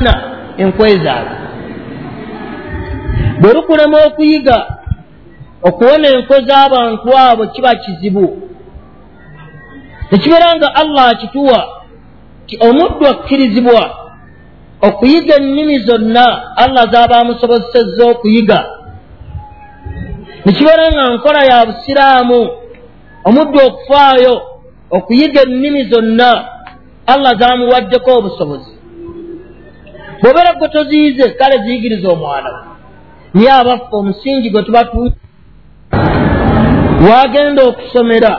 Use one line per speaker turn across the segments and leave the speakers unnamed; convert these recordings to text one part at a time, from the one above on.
okufuna enkwezaala bwe lukulema okuyiga okuwona enko z'abantu abo kiba kizibu. Nekibeera nga allah akituwa omuddu akkirizibwa okuyiga ennimi zonna allah z'aba amusobozesezza okuyiga. Nekibeera nga nkola ya busiraamu omuddu okufaayo okuyiga ennimi zonna allah z'amuwaddeko obusobozi bw'obeera gwe toziyize kale ziyigiriza omwana niye abaffe omusingi gwe tubatu wagenda okusomera.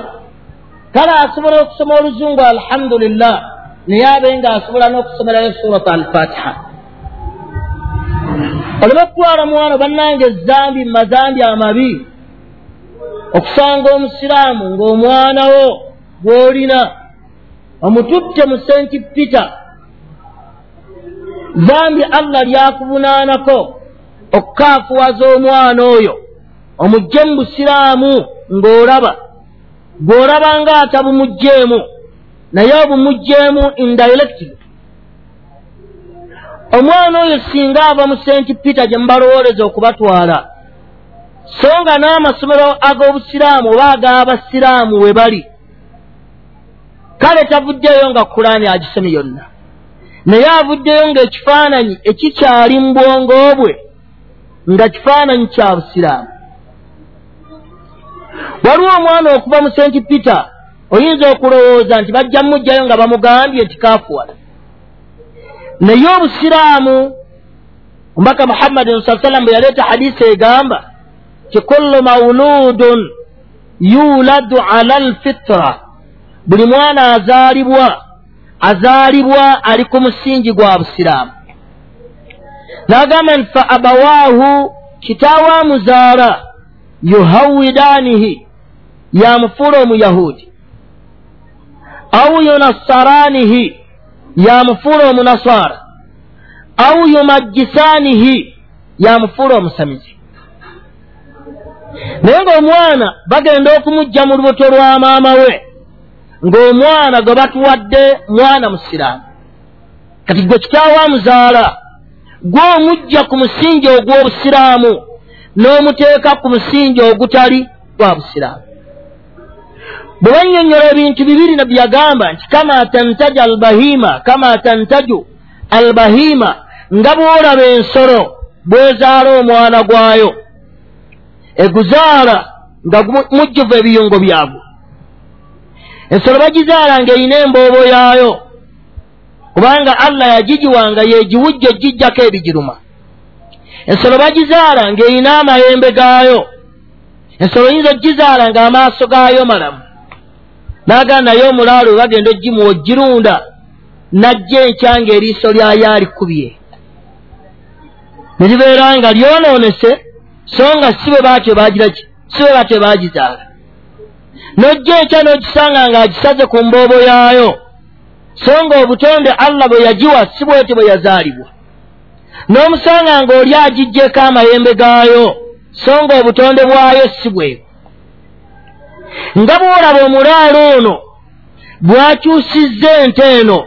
Kale asobola okusoma oluzungu alhamdulillah naye abe nga asobola n'okusomerayo surat alfatiha. Oleme okutwala mwana bannange ezambi mumazambi amabi. Okusanga omusiraamu ng'omwana wo gw'olina omututte mu senti peter zambi allah lyakubunaanako okukaafuwaza omwana oyo omugje mu busiraamu ng'olaba. Gw'olaba nga atabumugjeemu naye obumugjeemu indirectly. Omwana oyo singa ava mu senti peter gye mubalowooleza okubatwala so nga n'amasomero ag'obusiraamu oba ag'abasiraamu we bali kale tavuddeyo nga kulaani agisome yonna naye avuddeyo ng'ekifaananyi ekikyali mu bwongo bwe nga kifaananyi kya busiraamu. Waliwo omwana okuva mu senti peter oyinza okulowooza nti bajja mumugjayo nga bamugambye nti kaafuwala naye obusiraamu omubaka muhammadin saa sallam bwe yaleeta hadisi egamba ti kullu mauludun yuladu ala lfitra buli mwana azaalibwa azaalibwa ali ku musingi gwa busiraamu. N'agamba nti fa abawaahu kitaawe amuzaala yuhawidanihi yamufuula omuyahudi au yunassaranihi yamufuula omunaswara au yumajjisaanihi yamufuula omusamizi naye ng'omwana bagenda okumugja mu lubuto lwa maama we ng'omwana gwe batuwadde mwana musiraamu. Kati gwe kitaawe amuzaala gw'omugja ku musingi ogw'obusiraamu n'omuteeka ku musingi ogutali gwa busiraamu. Bwe bannyonnyola ebintu bibiri nabbi yagamba nti kama tantaja albahima kama tantaju albahima nga bw'olaba ensolo bwezaala omwana gwayo eguzaala nga mujjuvu ebiyungo byagwo ensolo bagizaala ng'erina emboobo yaayo. Kubanga allah yagigiwanga yegiwujja egijjako ebigiruma. Ensolo bagizaala ng'erina amayembe gaayo. Ensolo yinza ogizaala ng'amaaso gaayo malamu. N'agamba naye omulaalo we bagenda ogimuwa ogirunda najja enkyanga eriiso lyayo alikubye. Ne libeera nga lyonoonese so nga si bwe baatyo bagiraki si bwe batyo baagizaala n'ojja enkya n'ogisanga ng'agisaze ku mboobo yaayo. So nga obutonde allah bwe yagiwa si bwetyo bwe yazaalibwa. N'omusanga ng'oli agijjeko amayembe gaayo so nga obutonde bwayo si bwebwo nga bw'olaba omulaalo ono bw'akyusizza ente eno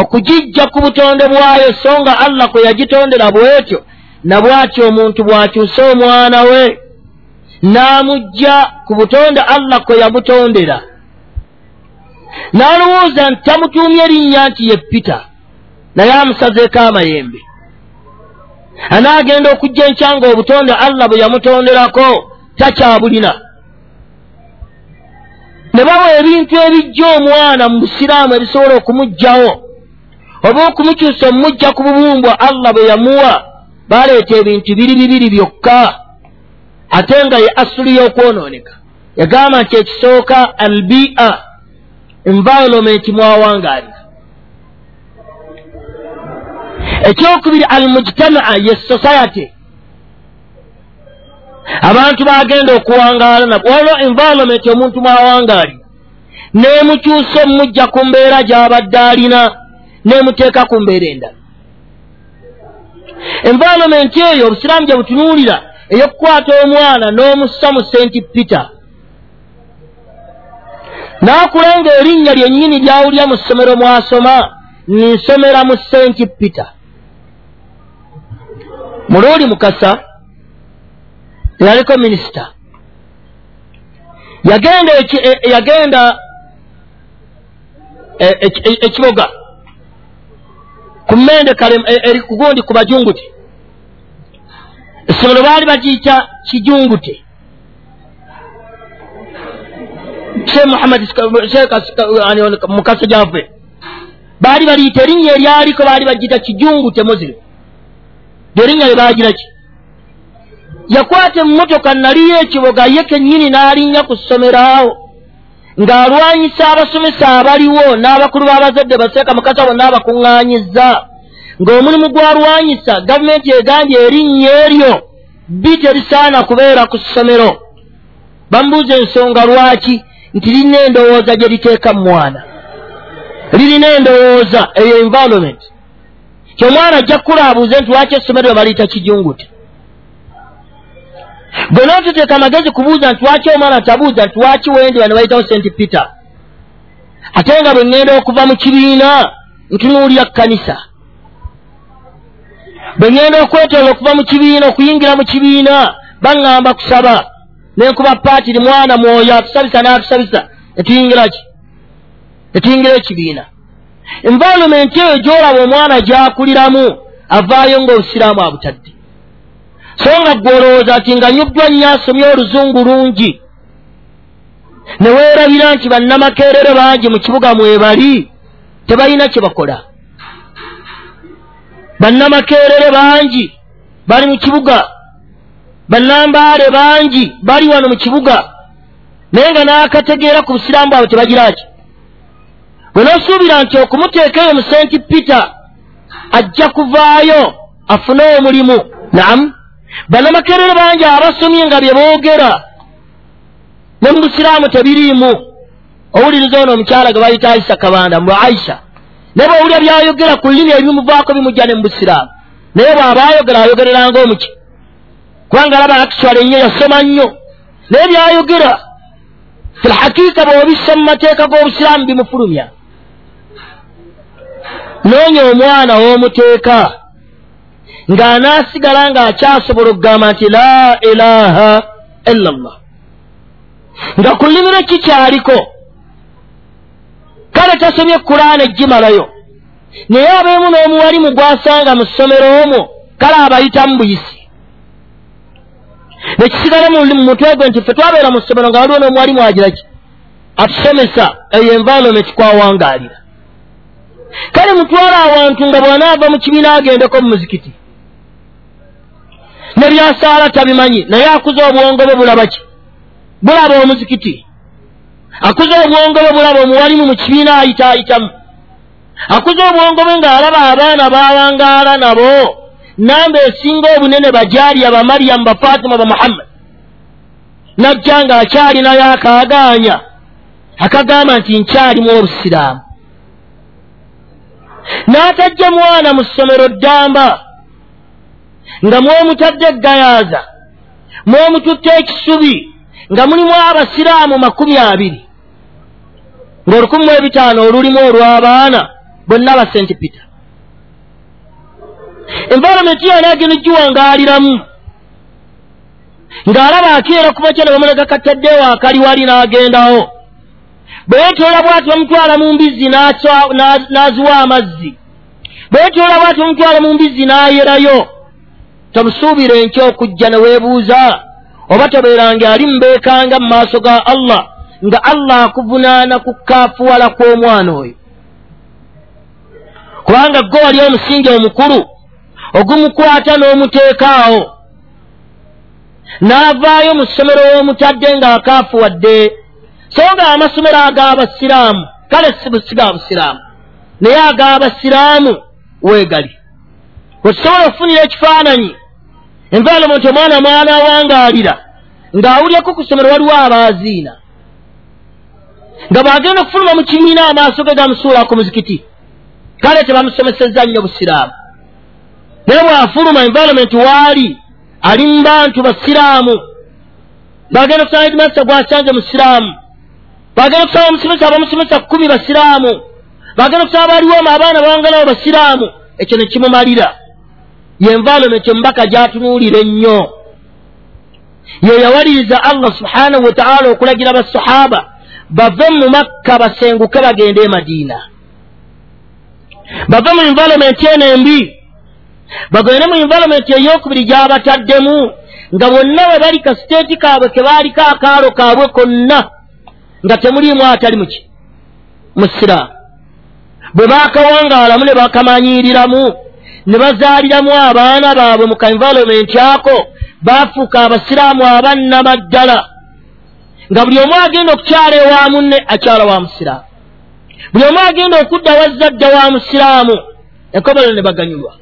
okugijja ku butonde bwayo so nga allah kwe yagitondera bw'etyo na bw'atyo omuntu bw'akyusa omwana we n'amugja ku butonde allah kwe yamutondera. N'alowooza nti tamutuumye erinnya nti ye pita naye amusazeeko amayembe. Anaagenda okujja enkyanga obutonde allah bwe yamutonderako takyabulina. Ne bawa ebintu ebijja omwana mu busiraamu ebisobola okumuggyawo oba okumukyusa omumujja ku bubumbwa allah bwe yamuwa baleeta ebintu biri bibiri byokka ate nga ye asuli y'okwonooneka. Yagamba nti ekisooka albia environment mwawangaalira. Ekyokubiri almujtamaa ye society. Abantu bagenda okuwangaala nabo. Waliwo environment omuntu mwawangaali neemukyusa omumujja ku mbeera gy'abadde alina neemuteeka ku mbeera endala. Environment eyo obusiraamu gye butunuulira ey'okukwata omwana n'omussa mu senti peter. Naakula nga erinnya lyennyini lyawulya mu ssomero mwasoma ninsomera mu senti peter. Muluuli mukasa eyaliko minisita. Yagenda e, yagenda e, e, ekiboga ku mmende kale eri kugundi ku bajungute essomero baali bagiyita kijungute. Sheekh muhammad mukasa gyave baali baliyita erinnya eryaliko baali bagiyita kijungute muslim. Lyerinnya lye baagiraki yakwata emmotoka naliyo ekiboga ye kennyini n'alinnya ku ssomero awo ng'alwanyisa abasomesa abaliwo n'abakulu b'abazadde baseeka mukasa bonna abakuŋŋaanyizza ng'omulimu gwalwanyisa gavumenti egambye erinnya eryo bi terisaana kubeera ku ssomero. Bamubuuza ensonga lwaki nti lirina endowooza gye liteeka mu mwana. Lirina endowooza eyo environment kyomwana ajja kukulaabuuze nti lwaki essomero baliyita kijungute bwe nootuteeka amagezi kubuuza nti lwaki omwana tabuuza? Nti lwaki wendi? Bano bayitawo senti peter. Ate nga bwe ŋŋenda okuva mu kibiina ntunuulira kkanisa bwe ŋŋenda okwetoola okuva mu kibiina okuyingira mu kibiina baŋŋamba kusaba. Nenkuba paatiri mwana mwoyo atusabisa n'atusabisa netuyingira ki? Netuyingira ekibiina. Environment eyo gy'olaba omwana gy'akuliramu avaayo ng'obusiraamu abutadde. So nga gwolowooza nti nga nyuddwa nnyo asomye oluzungu lungi ne weerabira nti bannamakeerere bangi mu kibuga mwebali tebalina kye bakola bannamakeerere bangi bali mu kibuga. Bannambaale bangi bali wano mu kibuga. Naye nga n'akategeera ku busiraamu bwabwe tebagira ki? Bwe noosuubira nti okumuteeka eyo mu senti peter ajja kuvaayo afune omulimu. Naamu bannamakerere bangi abasomye nga bye boogera ne mu busiraamu tebiriimu. Owuliriza ono omukyala ge bayita aisha kabanda mu aisha naye bwowulira byayogera ku lulimi ebimuvaako bimujja ne mu busiraamu naye bw'aba ayogera ayogereranga omuki? Kubanga alaba akiswala ennyo yasoma nnyo. Naye byayogera filhakiika bw'obissa mu mateeka g'obusiraamu bimufulumya. Noonya omwana w'omuteeka ng'anaasigala ng'akyasobola okugamba nti la ilaha illa llah nga ku llimiro kikyaliko kale tasomye kulaana ejjimalayo naye abeemu n'omuwalimu gw'asanga mu ssomero omwo kale abayitamu buyisi. Nekisigala mu mutwe gwe nti ffe twabeera mu ssomero nga waliwo n'omuwalimu agiraki atusomesa eyo environment kwawangaalira kale mutwala awantu nga bw'anaava mu kibiina agendeko mu muzikiti nebyasaala tabimanyi naye akuza obwongo bwe bulaba ki? Bulaba omuzikiti akuza obwongo bwe bulaba omuwalimu mu kibiina ayita ayitamu akuza obwongo bwe ng'alaba abaana baawangaala nabo namba esinga obunene bajaliya bamaryamu bafatima bamuhammad najja ng'akyalinayo akaagaanya akagamba nti nkyalimu obusiraamu. N'atajja mwana mu ssomero ddamba nga mwomutadde eggayaaza mwomututte ekisubi nga mulimu abasiraamu makumi abiri ng'olukumi mu ebitaano olulimu olw'abaana bonna ba senti peter. Environment yona agenda giwangaaliramu ng'alaba akeera ku makya ne bamulega kataddeewo akali wali n'agendawo. Bwe yeetoola bw'ati bamutwala mu mbizzi n'aziwa amazzi. Bwe yeetoola bw'ati bamutwala mu mbizzi n'ayerayo tomusuubira enkya okujja ne weebuuza oba tobeerange ali mubeekanga mu maaso ga allah nga allah akuvunaana ku kaafuwala kw'omwana oyo kubanga gwe wali omusingi omukulu ogumukwata n'omuteekaawo. N'avaayo mu ssomero w'omutadde ng'akaafuwadde so nga amasomero ag'abasiraamu kale si busiga busiraamu. Naye ag'abasiraamu weegali. Wetusobola okufunira ekifaananyi environment omwana mwana awangaalira ng'awulyeko ku ssomero waliwo abaaziina nga bw'agenda okufuluma mu kibiina amaaso ge gamusuula ku muzikiti kale tebamusomesezza nnyo busiraamu naye bw'afuluma environment waali ali mu bantu basiraamu. Bagenda okusanga edimasa gwasanze musiraamu. Bagenda okusanga omusomesa abamusomesa kkumi basiraamu. Bagenda okusanga baliwomu abaana bawangalabo basiraamu ekyo ne kimumalira. Ye environment omubaka gyatunuulira ennyo. Ye yawaliriza allah subhanahu wataala okulagira basahaba bave mu makka basenguke bagende e madiina. Bave mu environment eno embi. Bagende mu environment eyokubiri gyabataddemu nga bonna bwe bali kasiteeti kaabwe ke baaliko akaalo kaabwe konna nga temuliimu atali muki musiraamu bwe baakawangaalamu ne bakamanyiiriramu ne bazaaliramu abaana baabwe mu kaenvironment ako baafuuka abasiraamu abannama ddala nga buli omu agenda okukyala ewa munne akyala wa musiraamu. Buli omu agenda okudda wazzadda wa musiraamu enkomerero ne baganyulwa.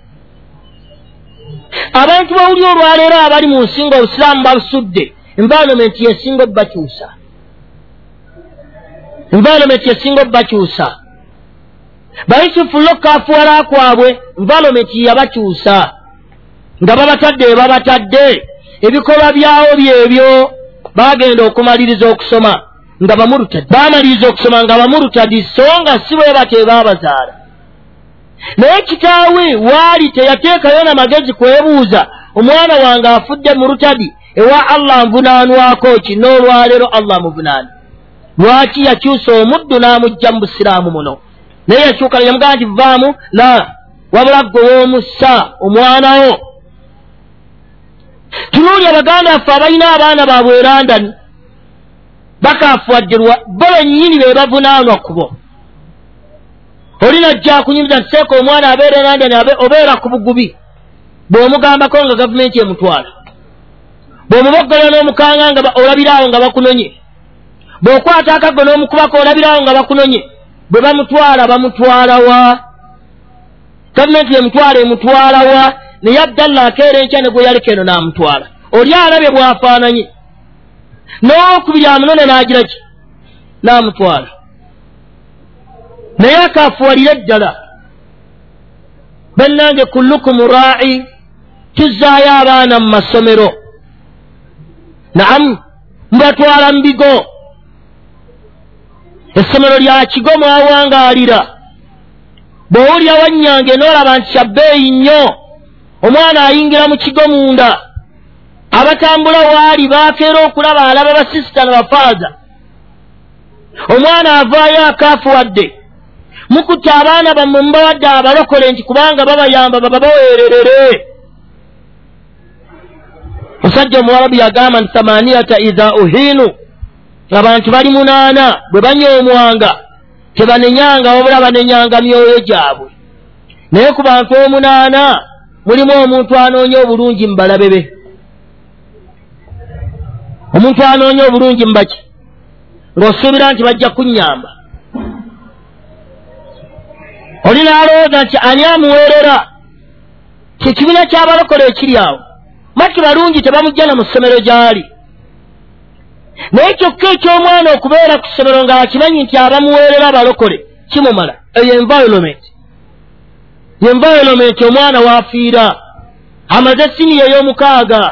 Abantu bawuli olwaleero abali mu nsi nga obusiraamu babusudde environment yesinga obbakyusa environment yesinga obbakyusa bayusufu lokaafuwala kwabwe nvalomenti yabakyusa. Nga babatadde ebabatadde ebikolwa byawo byebyo bagenda okumaliriza okusoma nga bamurutadi bamaliriza okusoma nga bamurutadi so nga si bwe bateebaabazaala naye kitaawe waali teyateekayo na magezi kwebuuza omwana wange afudde murutadi ewa allah nvunaanwako ki? N'olwaleero allah muvunaani lwaki yakyusa omuddu n'amugja mu busiraamu muno? Naye yakyuka yamugamba nti vaamu la wabula gwe w'omussa omwanawo tunuuli abaganda affe abalina abaana baabwe e london bakaafuwadderwa bo bennyini be bavunaanwa kubo oli najja akunyumiza nti seeka omwana abeera e london obeera ku bugubi bw'omugambako nga gavumenti emutwala. Bw'omuboggola n'omukanga nga olabiraawo nga bakunonye. Bw'okwata akaggo n'omukubako olabiraawo nga bakunonye bwe bamutwala bamutwala wa? Gavumenti emutwala emutwala wa naye abdallah akeera enkya ne gwe yaleka eno n'amutwala. Oli alabye bw'afaananye n'owokubiri amunone n'agira ki? N'amutwala. Naye akaafuwalire ddala. Bannange kullukumu raa'i tuzzaayo abaana mu masomero. Naamu mubatwala mu bigo. Essomero lya kigo mwawangaalira. Bw'owulira wannyange n'olaba nti kyabbeeyi nnyo omwana ayingira mu kigo munda. Abatambula waali baakeera okulaba alaba basisita ne bafaaza omwana avaayo akaafuwadde. Mukutta abaana bammwe mubawadde abalokole nti kubanga babayamba baba baweererere. Musajja omuwarabu yagamba nti samaniyata iza uhiinu ng'abantu bali munaana bwe banyoomwanga tebanenyanga wabula banenyanga myoyo gyabwe. Naye ku bantu omunaana mulimu omuntu anoonya obulungi mu balabe be. Omuntu anoonya obulungi mu baki ng'osuubira nti bajja kunnyamba. Oli n'alowooza nti ani amuweerera? Kyekibiina ky'abalokole ekiri awo. Maki balungi tebamujjana mu ssomero gy'ali. Naye kyokka eky'omwana okubeera ku ssomero ng'akimanyi nti abamuweerera abalokole kimumala. Eyo environment environment omwana waafiira amaze siniya ey'omukaaga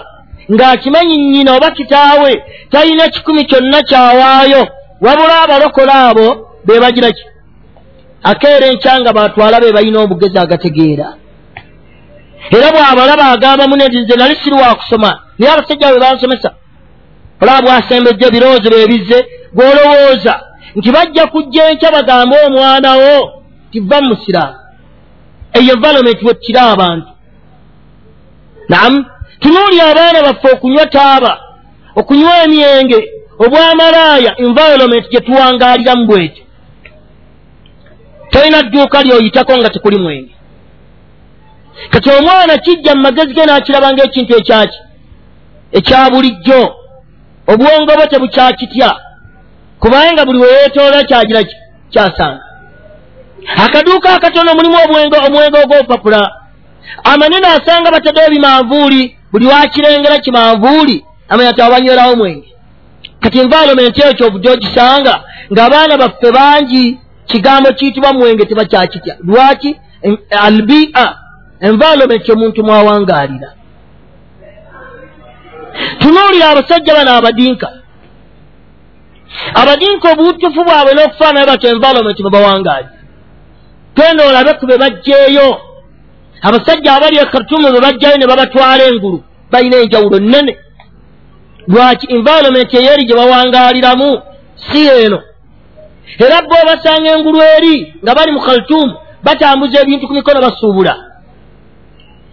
ng'akimanyi nnyina oba kitaawe talina kikumi kyonna kyawaayo. Wabula abalokole abo be bagira ki? Akeera enkyanga batwala be balina obugezi agategeera. Era bw'abalaba agamba munezi nze nali siri wakusoma naye abasajja bwe bansomesa olaba bwasembejja ebirowoozo beebize gw'olowooza nti bajja kujja enkya bagambe omwana wo tiva musiraamu eyo environment wekkira abantu. Naamu tunuulya abaana baffe okunywa taaba okunywa emyenge obwamalaaya environment gye tuwangaaliramu bwetyo. Tolina dduuka lyoyitako nga tekuli mwenge. Kati omwana kijja mu magezi ge n'akiraba ngaekintu ekyaki? Ekya bulijjo. Obwongo bwe tebukyakitya. Kubanga buli weyeetoola kyagira ki kyasanga akaduuka akatono mulimu omwenge omwenge ogw'obupapula amanene asanga bataddewo ebimanvuuli buli wakirengera kimanvuuli amanya ti abanywerawo mwenge. Kati environment eyo kyovudde ogisanga ng'abaana baffe bangi kigambo kiyitibwa mwenge tebakyakitya lwaki? Albia environment omuntu mwawangaalira. Tunuulira abasajja bano abadinka. Abadinka obutufu bwabwe n'okufaanayo batyo environment bwe bawangaali genda olabe ku be bajjeeyo. Abasajja abali e kartumu bwe bajjayo ne babatwala engulu balina enjawulo nene lwaki environment eyeeri gye bawangaaliramu si eno? Era bwe obasanga engulu eri nga bali mu khartumu batambuza ebintu ku mikono basuubula.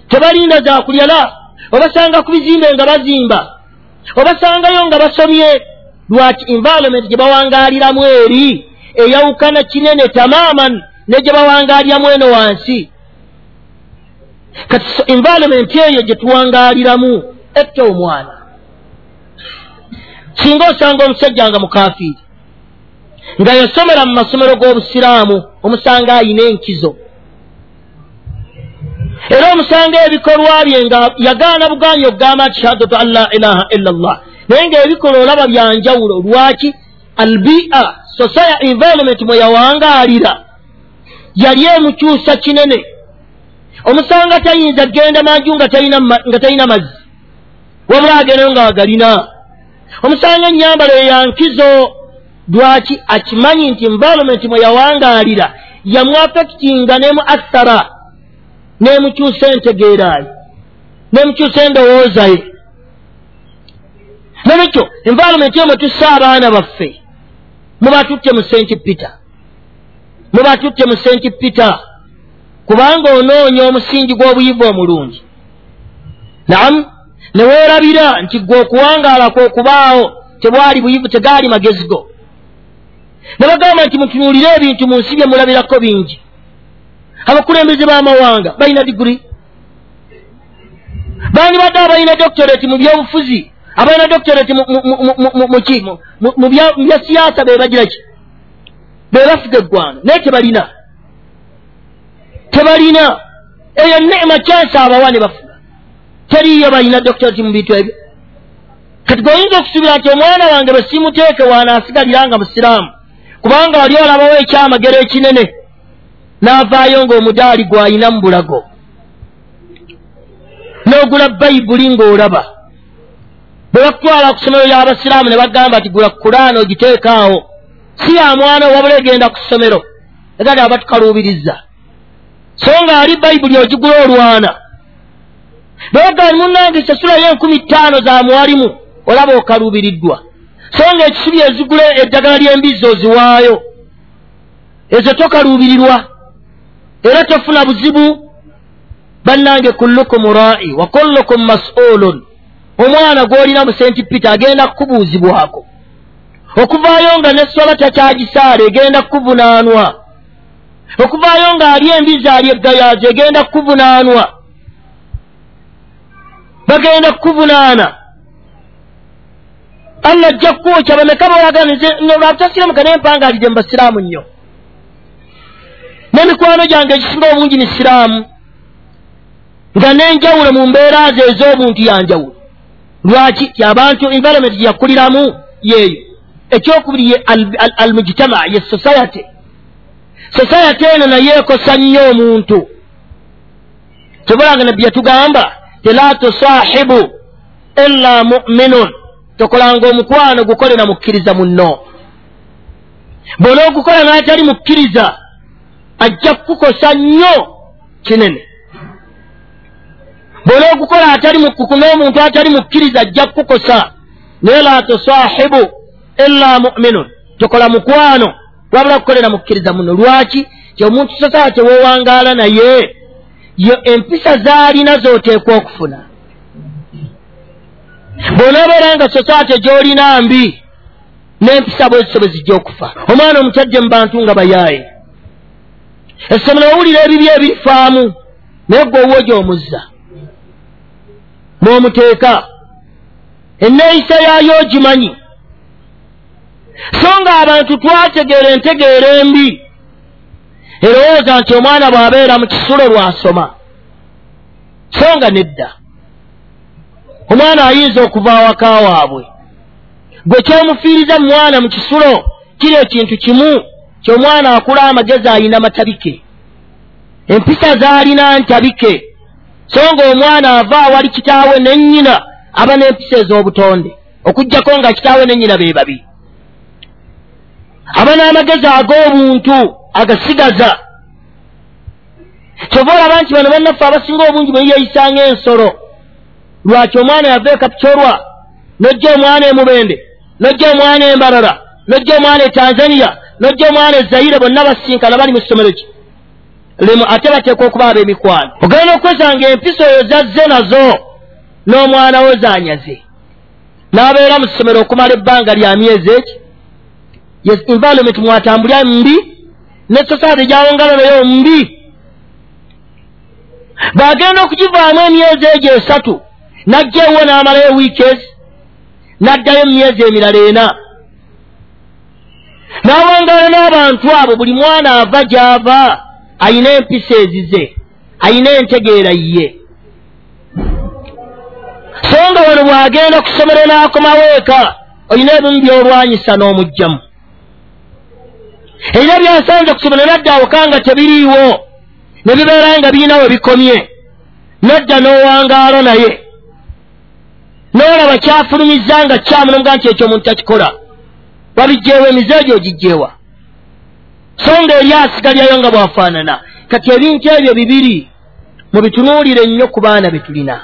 Tebalinda zakulyala obasanga ku bizimbe nga bazimba obasangayo nga basomye. Lwaki environment gye bawangaaliramu eri eyawukana kinene tamaman ne gye bawangaaliramu eno wansi. Kati environment eyo gye tuwangaaliramu etta omwana. Singa osanga omusajja nga mukafiiri nga yasomera mu masomero g'obusiraamu omusanga ayina enkizo. Era omusanga ebikolwa bye nga yagaana buganyi okugamba nti shahadatu an la ilaha illa llah naye ngaebikola olaba byanjawulo lwaki? Albia society environment mwe yawangaalira yali emukyusa kinene. Omusanga tayinza genda manju nga talina mazzi wabula agendayo nga wagalina omusanga enyambalo eyankizo lwaki akimanyi nti environment mwe yawangaalira yamwafekitinga nemu athara nemukyusa entegeerayo nemukyusa endowoozaye nolwekyo environment yo mwe tussa abaana baffe muba tutte mu senti peter muba tutte mu senti peter kubanga onoonya omusingi gw'obuyivu omulungi. Naamu neweerabira nti gwe okuwangaala kwokubaawo tebwali buyivu tegaali magezi go. Ne bagamba nti mutunuulire ebintu mu nsi bye mulabirako bingi. Abakulembeze b'amawanga balina diguri. Bangi badde abalina doctorate mu byobufuzi abalina doctorate mu bya siyaasa be bagira ki be bafuga eggwanga naye tebalina. Tebalina. Eyo nema kyansi abawa ne bafuga teriyo balina doctorate mu bintu ebyo. Kati geoyinza okusuubira nti omwana wange bwe simuteeke waanaasigaliranga musiraamu kubanga wali olabawo ekyamagero ekinene n'avaayo ng'omudaali gw'ayina mu bulago. N'ogula bayibuli ng'olaba. Bwe bakutwala ku ssomero ly'abasiraamu ne bagamba nti gula kulaana ogiteekaawo si ya mwana wabula egenda ku ssomero egandi aba tukaluubiriza so nga ali bayibuli ogigula olwana. Nayegani munnange sasulayo enkumi ttaano za mwalimu olaba okaluubiriddwa so nga ekisubi ezigula eddagala ly'embizzi oziwaayo ezo tokaluubirirwa era tofuna buzibu bannange kullukum rai wa kullukum mas'ulun. Omwana gw'olina mu senti peter agenda kukubuuzibwako okuvaayo nga nessola takyagisaala egenda kukuvunaanwa. Okuvaayo ng'ali embizi ali eggayaazi egenda kukuvunaanwa. Bagenda kukuvunaana. Allah ajja kukwokya bameka bawaganaolwabutasiramuka naye empangaalidde mu basiraamu nnyo. N'emikwano gyange egisinga obungi ni siraamu nga n'enjawulo mu mbeera ze ez'obuntu yanjawulo. Lwaki? Yabantu environment gye yakuliramu yeeyo ekyokubiri ye almujitama ye society. Society eno naye ekosa nnyo omuntu. Tebulanga nabbi yatugamba tela tusahibu illa muminun. Tokolanga omukwano gukole na mukkiriza munno. Bw'onoogukola n'atali mukkiriza ajja kukukosa nnyo kinene. Bwona okukola atali mukuku n'omuntu atali mukkiriza ajja kukukosa. Naye la tusahibu illa muminun. Tokola mukwano. Wabula kukolera mukkiriza muno. Lwaki? Ti omuntu sosala teweewangaala naye yo empisa zaalina zooteekwa okufuna. Bw'onoobeera nga sosaate gy'olina mbi n'empisa bweziso bwe zijja okufa. Omwana omutadde mu bantu nga bayaaye. Essomero owulira ebibi ebirifaamu naye gwe owwo gy'omuzza. N'omuteeka enneeyisa yaayo ogimanyi abantu twategeera entegeera embi. Erowooza nti omwana bw'abeera mu kisulo lwasoma so nga nedda. Omwana ayinza okuva awaka waabwe. Gwe kyomufiiriza mu mwana mu kisulo kiri ekintu kimu kyomwana akula amagezi ayina matabike. Empisa zaalina ntabike. So nga omwana ava awali kitaawe nennyina aba n'empisa ez'obutonde. Okugjako nga kitaawe nennyina be babi aba n'amagezi ag'obuntu agasigaza. Kyova olaba nti bano bannaffe abasinga obungi bweyeyisanga ensolo lwaki omwana yava ekapcorwa nojja omwana emubende nojja omwana embarara nojja omwana etanzania nojja omwana ezayire bonna basinkana bali mu ssomero ki? Limu ate bateekwa okuba ab'emikwano ogenda okwesanga empisa oyo zazze nazo n'omwana wo zanyaze n'abeera mu ssomero okumala ebbanga lya myezi eki yes environment mwatambulya mbi ne society gyawongala nayo mbi. Bw'agenda okugivaamu emyezi egyo esatu najja ewo n'amalayo weekes n'addayo mu myezi emirala ena. N'awangala n'abantu abo buli mwana ava gy'ava ayina empisa ezize ayina entegeera ye. So nga wano bw'agenda ku ssomero n'akomawo eka olina ebimu by'olwanyisa n'omugjamu erina byasanze ku ssomero nadda awoka nga tebiriiwo ne bibeera nga birina we bikomye nadda n'owangaala naye. N'olaba kyafulumiza nga kyamu nomuga nti ekyo omuntu takikola wabijjeewa emize egyo ogijjeewa. So nga eri asigalyayo nga bwafaanana. Kati ebintu ebyo bibiri mubitunuulire nnyo ku baana be tulina.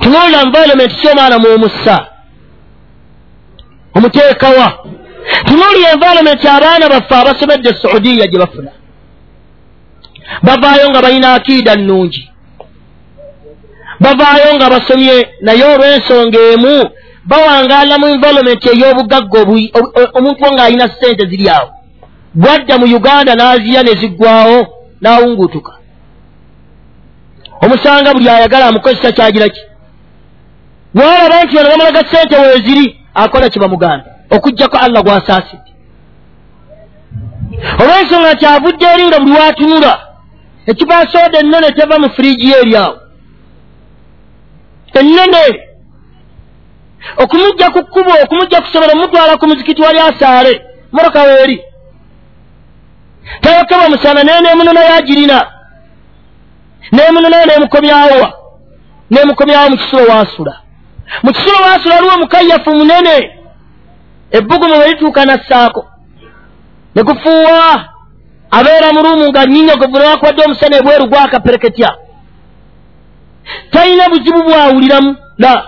Tunuulira environment kyomwana mwomussa omuteekawa tunuulira environment abaana baffe abasomedde saudiya gye bafuna. Bavaayo nga balina akiida nnungi. Bavaayo nga basomye naye olw'ensonga emu bawangaala mu environment ey'obugagga omuntu ng'alina ssente ziri awo. Bwadda mu uganda n'aziya ne ziggwawo n'awungutuka. Omusanga buli ayagala amukozesa kyagira ki? Bwalaba nti ono bamalaga ssente weeziri akola kye bamuganda okugjako allah gw'asaasidde olw'ensonga kyavudde eri nga buli waatunula ekibasooda ennene teva mu firiigi ye eri awo. Ennene okumujja ku kkubo okumujja kusomera omutwala ku muzikiti wali asaale moroka weeri tayokebwa musana naye neemunona yagirina neemunonayo neemukomyawowa neemukomyawo mu kisulo waasula. Mu kisulo waasula aliwo omukayyafu munene ebbugumu bwe lituuka nassaako ne gufuuwa abeera mu ruumu nga nyinyogovu newakubadde omusana ebweru gwakapereketya. Talina buzibu bwawuliramu la.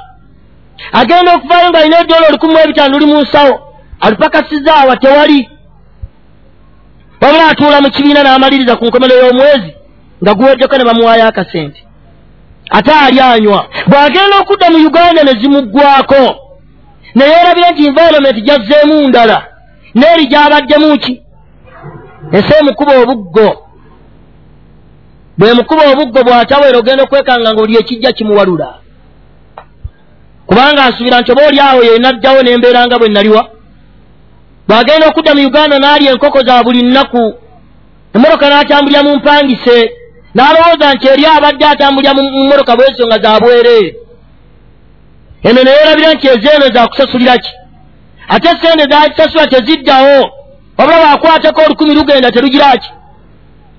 Agenda okuvaayo ng'alina edola olukumi mu ebitaano luli mu nsawo alupakasizaawa tewali. Wabula atuula mu kibiina n'amaliriza ku nkomero y'omwezi nga guweddeko ne bamuwaayo akasente. Ate ali anywa. Bw'agenda okudda mu uganda ne zimuggwako neyeerabire nti environment gyazzeemu ndala n'eri gy'abaddemu ki? Ensi emukuba obuggo. Bwe mukuba obuggo bw'atawera ogenda okwekanga nga oli ekijja kimuwalula. Kubanga asuubira nti oba oli awo yenaddawo n'embeera nga bwe naliwa. Bw'agenda okudda mu uganda n'alya enkoko za buli nnaku emmoroka n'atambulira mu mpangise n'alowooza nti eri abadde atambulira mu mmoroka bwezo nga za bwereere eno neyeerabira nti ezeeno zakusasulira ki? Ate sente zakisasula teziddawo. Wabula baakwatako olukumi lugenda terugira ki?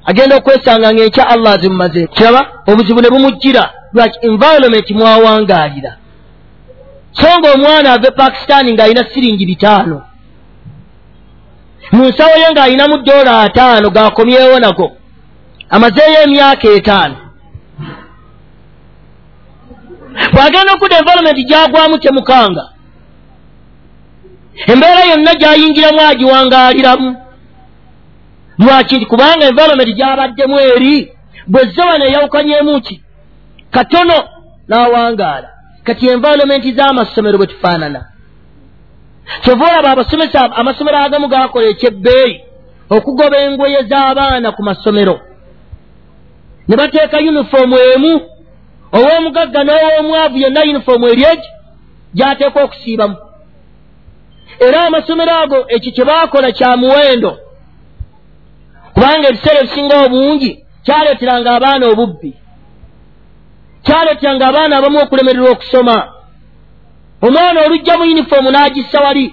Agenda okwesanga ngaenkya allah azimumazeeko kiraba obuzibu ne bumujjira. Lwaki environment mwawangaalira so nga omwana ava e pakisitaani ng'alina siringi bitaano. Mu nsawo ye ng'alina mu ddoola ataano gaakomyewo nago. Amazeeyo emyaka etaano bw'agenda okudda environment gyagwamu temukanga embeera yonna gy'ayingiramu agiwangaaliramu lwaki? Kubanga environment gy'abaddemu eri bwe zzewa neeyawukanyemu ki? Katono n'awangaala. Kati environment z'amasomero bwe tufaanana. Kyova olaba abasomesa amasomero agamu gaakola ekyebbeeyi okugoba engoye z'abaana ku masomero. Ne bateeka yunifoomu emu ow'omugagga n'ow'omwavu yonna yunifoomu eri egi gy'ateekwa okusiibamu. Era amasomero ago ekyo kye baakola kya muwendo. Kubanga ebiseera ebisinga obungi kyaleeteranga abaana obubbi. Kyaleeteranga abaana abamu okulemererwa okusoma. Omwana olujja mu yunifoomu n'agissa wali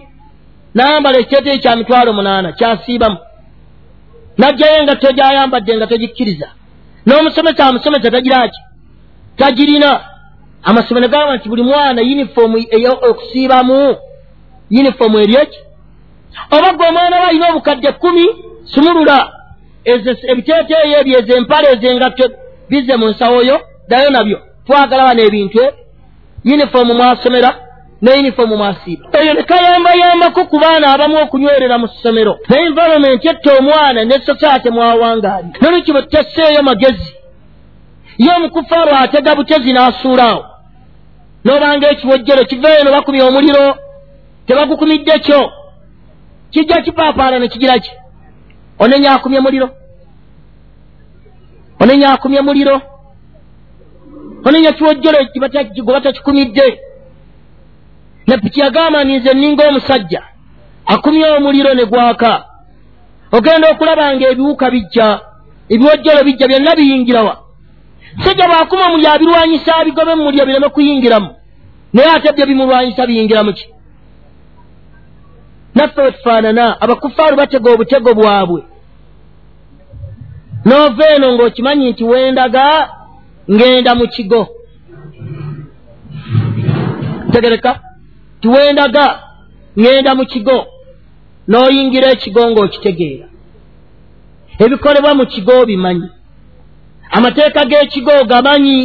n'ayambala ekiteeteeyi kya mitwalo munaana kyasiibamu. N'ajjayo engatto gy'ayambadde nga togikkiriza n'omusomesa amusomesa tagira ki tagirina. Amasomero gamba nti buli mwana yunifoomu okusiibamu yunifoomu eri eki oba gwe omwana we alina obukadde kkumi sumulula ebiteeteeyo ebyo ezo empale ezengatto bize mu nsawoyo ddayo nabyo. Twagala bano ebintu yunifoomu mwasomera ne yunifoomu mwasiiba. Eyo ne kayambayambako ku baana abamu okunywerera mu ssomero. Ne environment etta omwana ne sosaate mwawangaali nolwekyo bwe tutasseeyo magezi ye omukufaaru atega butezi n'asuulaawo n'obanga ekiwojjero kiveeyo ne bakumya omuliro tebagukumidde kyo. Kijja kipaapaala ne kigira ki? Onenya akumye muliro. Onenya akumye muliro. Onenya kiwojjero gwe batakikumidde. Napiki yagamba ninze nninga omusajja. Akumye omuliro ne gwaka. Ogenda okulaba nga ebiwuka bijja ebiwojjero bijja byonna biyingirawa sajja bwakuma omuli abirwanyisa abigobe mumulyo bireme kuyingiramu. Naye ate byo bimulwanyisa biyingiramu ki? Naffe wetufaanana abakufaaru batega obutego bwabwe. Noova eno ng'okimanyi nti wendaga ngenda mu kigo. Tegereka. Tiwendaga ŋenda mu kigo n'oyingira ekigo ng'okitegeera. Ebikolebwa mu kigo obimanyi amateeka g'ekigo gamanyi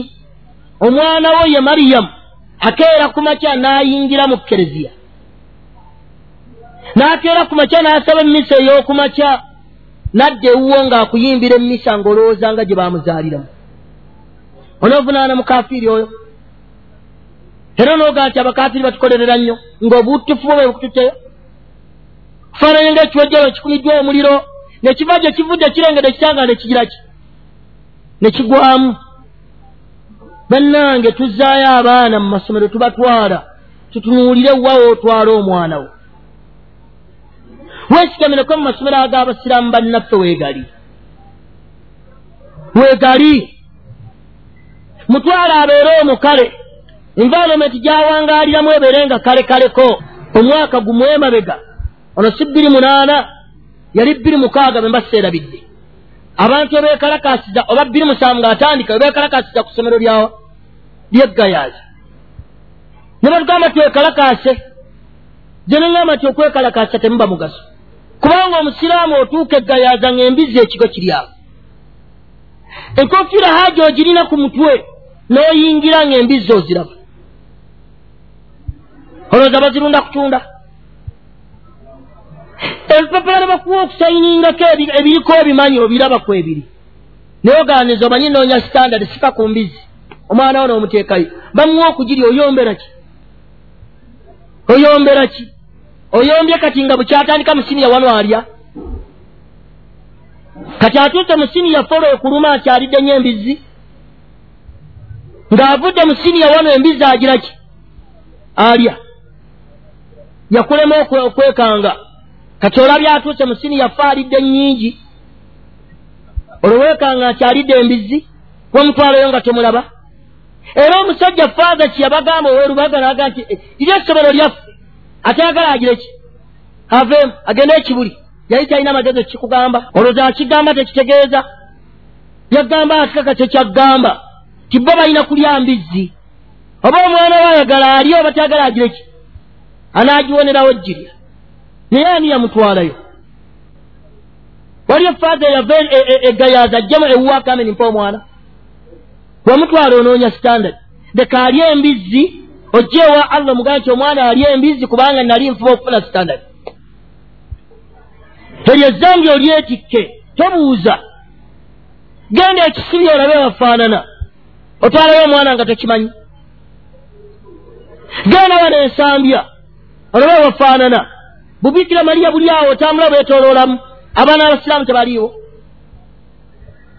omwana wo ye mariyamu akeera ku makya n'ayingira mu kereziya n'akeera ku makya n'asaba emmisa ey'oku makya nadda ewuwo ng'akuyimbira emmisa ng'olowooza nga gye baamuzaaliramu. Onoovunaana mukafiiri oyo. Era nooga nti abakafiri batukolerera nnyo ng'obutufu bwe bukututeyo kufaananye ngaekiwojjolo kikumiddwa omuliro ne kiva gye kivudde kirengedde kitanga ne kigira ki ne kigwamu. Bannange tuzzaayo abaana mu masomero tubatwala tutunuulire wawe otwala omwana wo. Weesigamireko mu masomero ag'abasiraamu bannaffe weegali? Weegali? Mutwala abeere omukale environment gyawangaaliramu ebeere nga kale kaleko omwaka gumwemabega ono si bbiri munaana yali bbiri mukaaga be mbaseerabidde abantu ebeekalakasiza oba bbiri musanvu ng'atandika ebeekalakasiza ku ssomero lyawa lyeggayazi ne batugamba twekalakaase gye neŋŋamba nti okwekalakaasa temuba mugaso. Kubanga omusiraamu otuuka eggayaaza ng'embizi ekigo kiri awo. Enkofiira haaja ogirina ku mutwe n'oyingira ng'embizi oziraba. Olowooza bazirunda kutunda ebipapula nebakuwa okusayiningako ebiriko ebimanyi obirabaku ebiri. Naye oganiza omanyi noonya standard sika ku mbizi. Omwana wo n'omuteekayo bamuwa okugiri oyombera ki? Oyombera ki? Oyombye kati nga bukyatandika musiniya wano alya? Kati atuuse musiniya folo okuluma akyalidde nyo embizi ng'avudde musiniya wano embizi agira ki? Alya. Yakulema okwekanga kati olabye atuuse musini yafe alidde nnyingi. Olwoweekanga nti alidde embizi womutwalayo nga temulaba. Era omusajja faaza kyeyabagamba owerubaga naga nti eh, essomero lyaffe. Atayagala agire ki? Aveemu agende ekibuli. Yali talina magezi ekikugamba olwoza akigamba tekitegeeza. Yagamba atikaka kyekyagamba ti bo balina kulya mbizzi. Oba omwana we ayagala ali oba tayagala agire ki? Anaagiwonerawo ejjirya naye ani yamutwalayo waliyo faaza eyava egayaaza ajjamu ewuwakameni mpa omwana wamutwala onoonya standard. Leka ali embizzi ojja ewa allah omugana nti omwana ali embizzi kubanga nali nfuba okufuna standard. Eryo ezzambi olyetikke tobuuza genda ekisibya olabe bafaanana otwalayo omwana nga tekimanyi genda wana ensambya olaba bafaanana bubikira mariya buli awo otambula bwetoloolamu. Abaana abasiraamu tebaliiwo.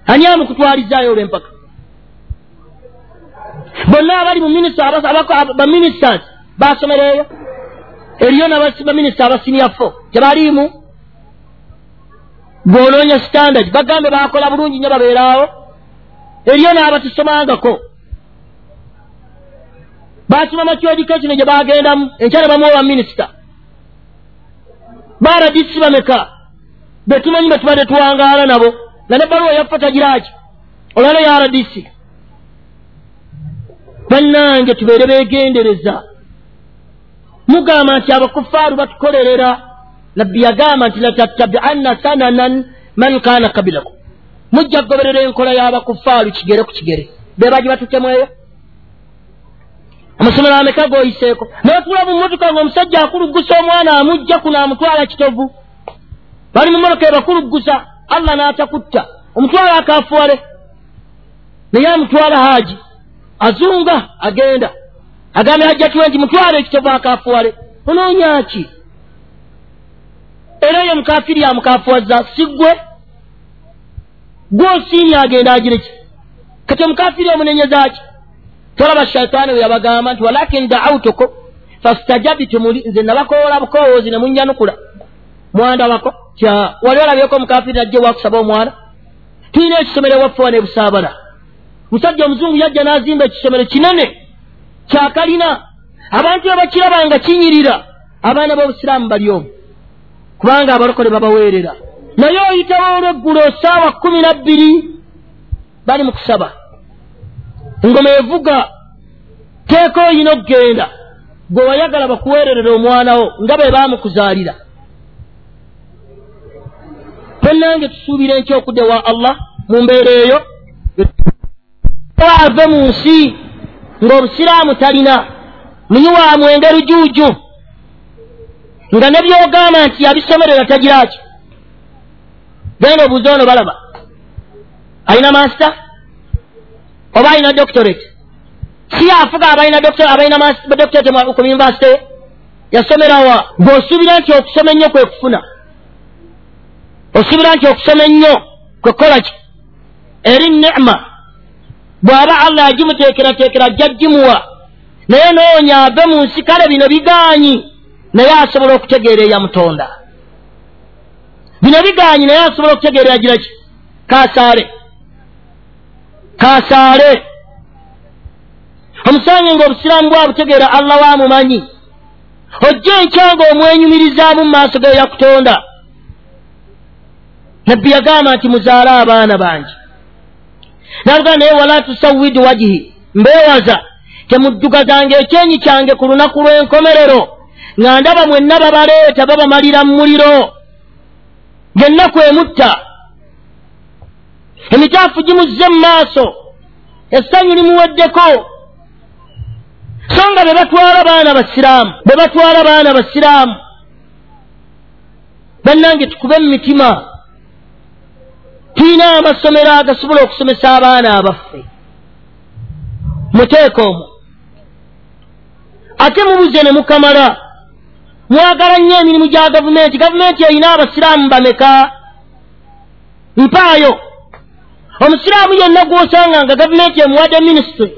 Ani amukutwalizaayo olwempaka bonna abali mubaministers basomereeyo eriyo baminisita abasiniyafo tebaliimu? Bwonoonya standard bagambe bakola bulungi nnyo babeeraawo. Eriyo n'abatusomangako basoma makyedikation gye bagendamu enkyala bamuwa baminisita baradisi bameka? Betumanyi betubadde tuwangaala nabo. Nga ne baluwa yaffe tagiraki. Olwala ya rdc bannange tubeere beegendereza. Mugamba nti abakufaaru batukolerera. Nabbi yagamba nti latattabianna sananan man kana kabilakum mujja kugoberera enkola y'abakufaalu kigere ku kigere. Bebaji batutemu eyo amasomero ameka goyiseeko notula mu mmotoka ngaomusajja akuluggusa omwana amujja kuno amutwala kitovu. Bali mu mmotoka ebakuluggusa allah n'atakutta. Omutwala akafuwale naye amutwala haaji azunga agenda. Agambe hajja tuwe nti mutwala ekitovu akafuwale. Onoonyaki era eyo mukafiri amukafuwaza siggwe gwosiini agenda agireki kati omukafiri omunenyezaki tolaba shaitaani we yabagamba nti walakin daautukum fastajabitumuli nze nabakoola bukowoozi ne munyanukula. Mwandabako tya wali olabyeko omukafiri najje wakusaba omwana? Tulina ekisomero ewaffe wane busaabala musajja omuzungu yajja n'azimba ekisomero kinene kyakalina abantu babakirabanga kinyirira abaana b'obusiraamu bali omu. Kubanga abalokole babaweerera. Naye oyitawo olweggulo saawa kumi nabbiri bali mu kusaba engoma evuga teeka oyina okugenda. Gwe wayagala bakuweererera omwanawo nga be baamukuzaalira tonnange tusuubira enky okudde wa allah mu mbeera eyo. Ave mu nsi ng'obusiraamu talina. Muyiwa mwenge lujuuju? Nga ne byogamba nti yabisomerera tagiraki genda obuuza ono balaba. Alina master oba alina doctorate si afuga abalina doctorate ku univesity yasomerawa ng'osuubira nti okusoma ennyo kwe kufuna. Osuubira nti okusoma ennyo kwe kukola ki? Eri nema bw'aba allah yagimuteekerateekera ajja gimuwa naye noonya ave mu nsi kale bino bigaanyi. Naye asobola okutegeera eyamutonda bino bigaanyi naye asobola okutegeera yagira ki kasaale kasaale omusange ngaobusiraamu bwabutegeera allah waamumanyi ojja enkyanga omwenyumirizaamu mu maaso ge yakutonda. Nabbi yagamba nti muzaale abaana bangi. Nalugaa naye wala tusawidi wajihi mbeewaza temuddugazanga ekyenyi kyange ku lunaku lw'enkomerero nga ndaba mwenna babaleeta babamalira mu muliro. Ng'ennaku emutta emitaafu gimuzze mu maaso. Essanyu limuweddeko. So nga be batwala baana basiraamu be batwala baana basiraamu. Bannange tukube mu mitima tulina amasomero agasobola okusomesa abaana abaffe. Muteeka omwo. Ate mubuze ne mukamala. Mwagala nnyo emirimu gya gavumenti. Gavumenti erina abasiraamu bameka? Mpaayo omusiraamu yonna gw'osanga nga gavumenti emuwadde minisitule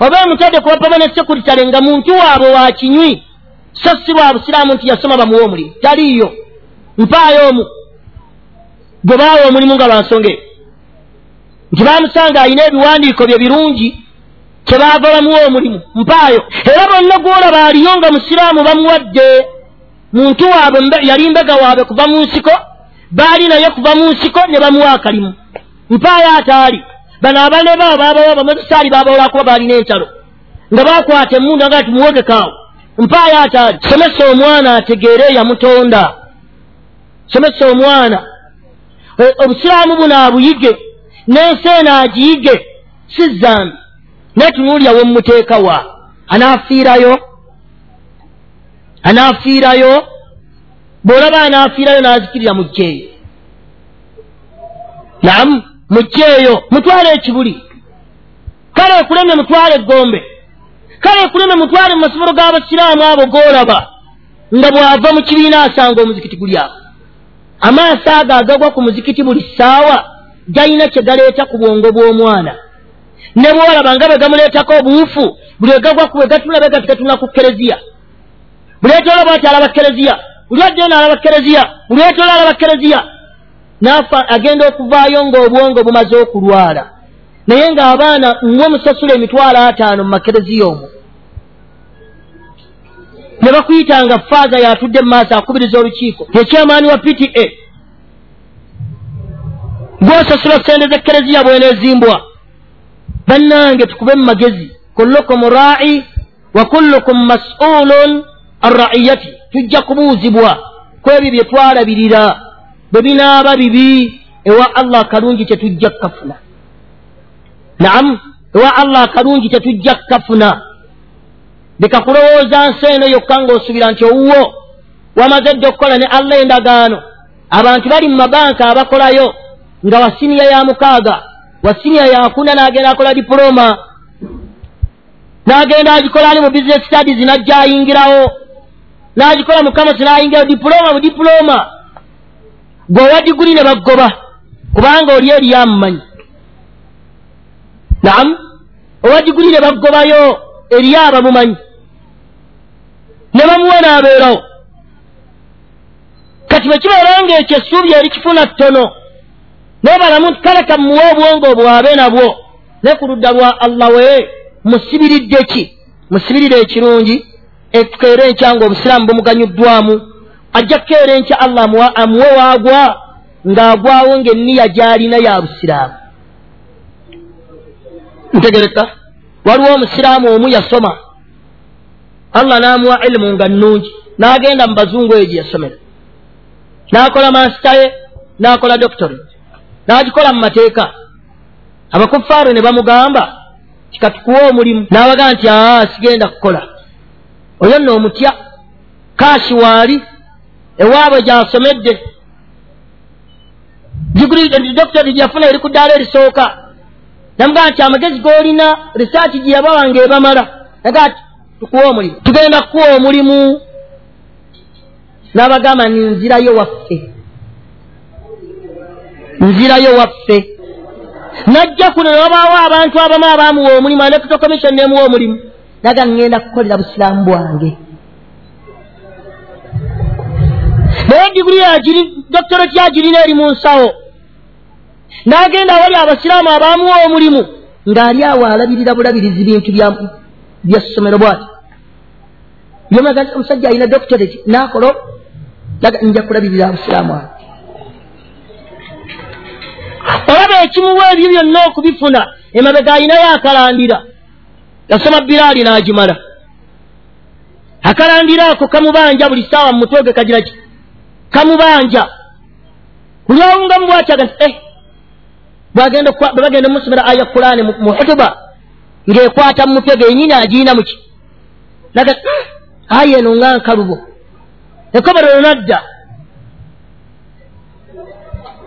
oba emutadde ku bapamane sekuritale nga muntu waabwe wa kinywi so si bwa busiraamu nti yasoma bamuwa omulimu taliiyo. Mpaayo omu. Gwe baawa omulimu nga lwansonga eyo nti baamusanga alina ebiwandiiko bye birungi kyebaava bamuwa omulimu. Mpaayo. Era bonna gwolaba aliyo nga musiraamu bamuwadde muntu waabwe yali mbega waabwe kuva mu nsiko baali naye kuva mu nsiko ne bamuwa akalimu mpaayo ataali. Bano abale babo babawa bamazisaali babawola kuba baalina entalo. Nga bakwata emmundu nga tumuwogekaawo mpaayo ataali. Somesa omwana ategeere yamutonda. Somesa omwana. Obusiraamu buno abuyige n'ensi eno agiyige si zambi. Naye tunuulya wemmuteekawa anaafiirayo? Anaafiirayo? Bw'olaba anaafiirayo n'azikirira mu jjeeyo namu mu jjeeyo mutwale ekibuli. Kale ekuleme mutwale eggombe kale ekuleme mutwale mu masomero g'abasiraamu abo g'olaba nga bw'ava mu kibiina asanga omuzikiti guli awo. Amaaso ago agagwa ku muzikiti buli ssaawa galina kye galeeta ku bwongo bw'omwana. Ne bwolaba nga bwe gamuleetako obuufu buli wegagwa ku bwe gatulabe gati gatuna ku kereziya. Buli etolaba ati alaba kereziya? Buli addeyo n'alaba kereziya? Buli etola alaba kereziya agenda okuvaayo ng'obwongo bumaze okulwala. Naye ng'abaana mmwe musasula emitwalo ataano mu makereziya omwo. Ne bakuyitanga faaza yatudde mu maaso akubiriza olukiiko ekyamaani wa pta gwosasula sente z'ekereziya bweneezimbwa bannange tukube mu magezi. Kullukum raa'i wa kullukum mas'ulun an ra'iyati. Tujja kubuuzibwa ku ebyo bye twalabirira bwe binaaba bibi ewa allah akalungi tetujja kkafuna naamu ewa allah akalungi tetujja kkafuna leka kulowooza nsi eno yokka ng'osuubira nti owuwo wamaze dde okukola ne allah endagaano. Abantu bali mu mabanka abakolayo nga wasiniya ya mukaaga wasiniya yakuna n'agenda akola dipuloma n'agenda agikola ali mu business studies n'ajja ayingirawo. N'agikola mu kamosi n'ayingirawo dipuloma mu dipuloma gweowa diguli ne baggoba kubanga oli eri yamumanyi naamu owa diguli ne baggobayo eriyo abamumanyi. Ne bamuwa n'abeerawo. Kati bwe kibeera nga ekyo essuubi eri kifuna ttono nebalamu nti kale kamuwe obwongo bwabe nabwo ne ku ludda lwa allah we musibiridde ki? Musibirire ekirungi etukeera enkya nga obusiraamu bumuganyuddwamu ajja kukeera enkya allah amuwe waagwa ng'agwawo ng'enniya gy'alina ya busiraamu. Ntegereka waliwo omusiraamu omu yasoma. Allah n'amuwa ilimu nga nnungi n'agenda mu bazungu eyo gye yasomera. N'akola masita ye n'akola doctorate n'agikola mu mateeka. Abakuffaaro ne bamugamba kikatukuwa omulimu? N'abagaa nti aa sigenda kukola. Oyo nno omutya kaashi waali ewaabwe gy'asomedde doctorate gyeyafuna eri ku ddaala erisooka. Namugaa nti amagezi g'olina risaaki gye yabawa ng'ebamala. Nagaa ti tukuwa omulimu. Tugenda kukuwa omulimu. N'abagamba ni nzirayo waffe. Nzirayo waffe. Najja kuno newabaawo abantu abamu abaamuwa omulimu electoral commission nemuwa omulimu. Naga ŋŋenda kukolera busiraamu bwange yagiri doctorate yagirina eri mu nsawo. N'agenda awali abasiraamu abaamuwa omulimu ng'ali awo alabirira bulabirizi bintu byassomero bwati. Byomaga nti omusajja alina doctorate n'akola naga nja kulabirira abusiraamu abo. Olaba ekimuwa ebyo byonna okubifuna emabega alinayo akalandira. Yasoma biraali n'agimala. Akalandira ako kamubanja buli saawa mu mutwe gwe kagira ki kamubanja. Buli awungamu bwatyaga nti eh. Bwagenda omusomera aya kulaani mu hutuba ng'ekwata mu mutwe ge yenyini agiina muki naga ayi eno nga nkalubo. Ekoberero nadda.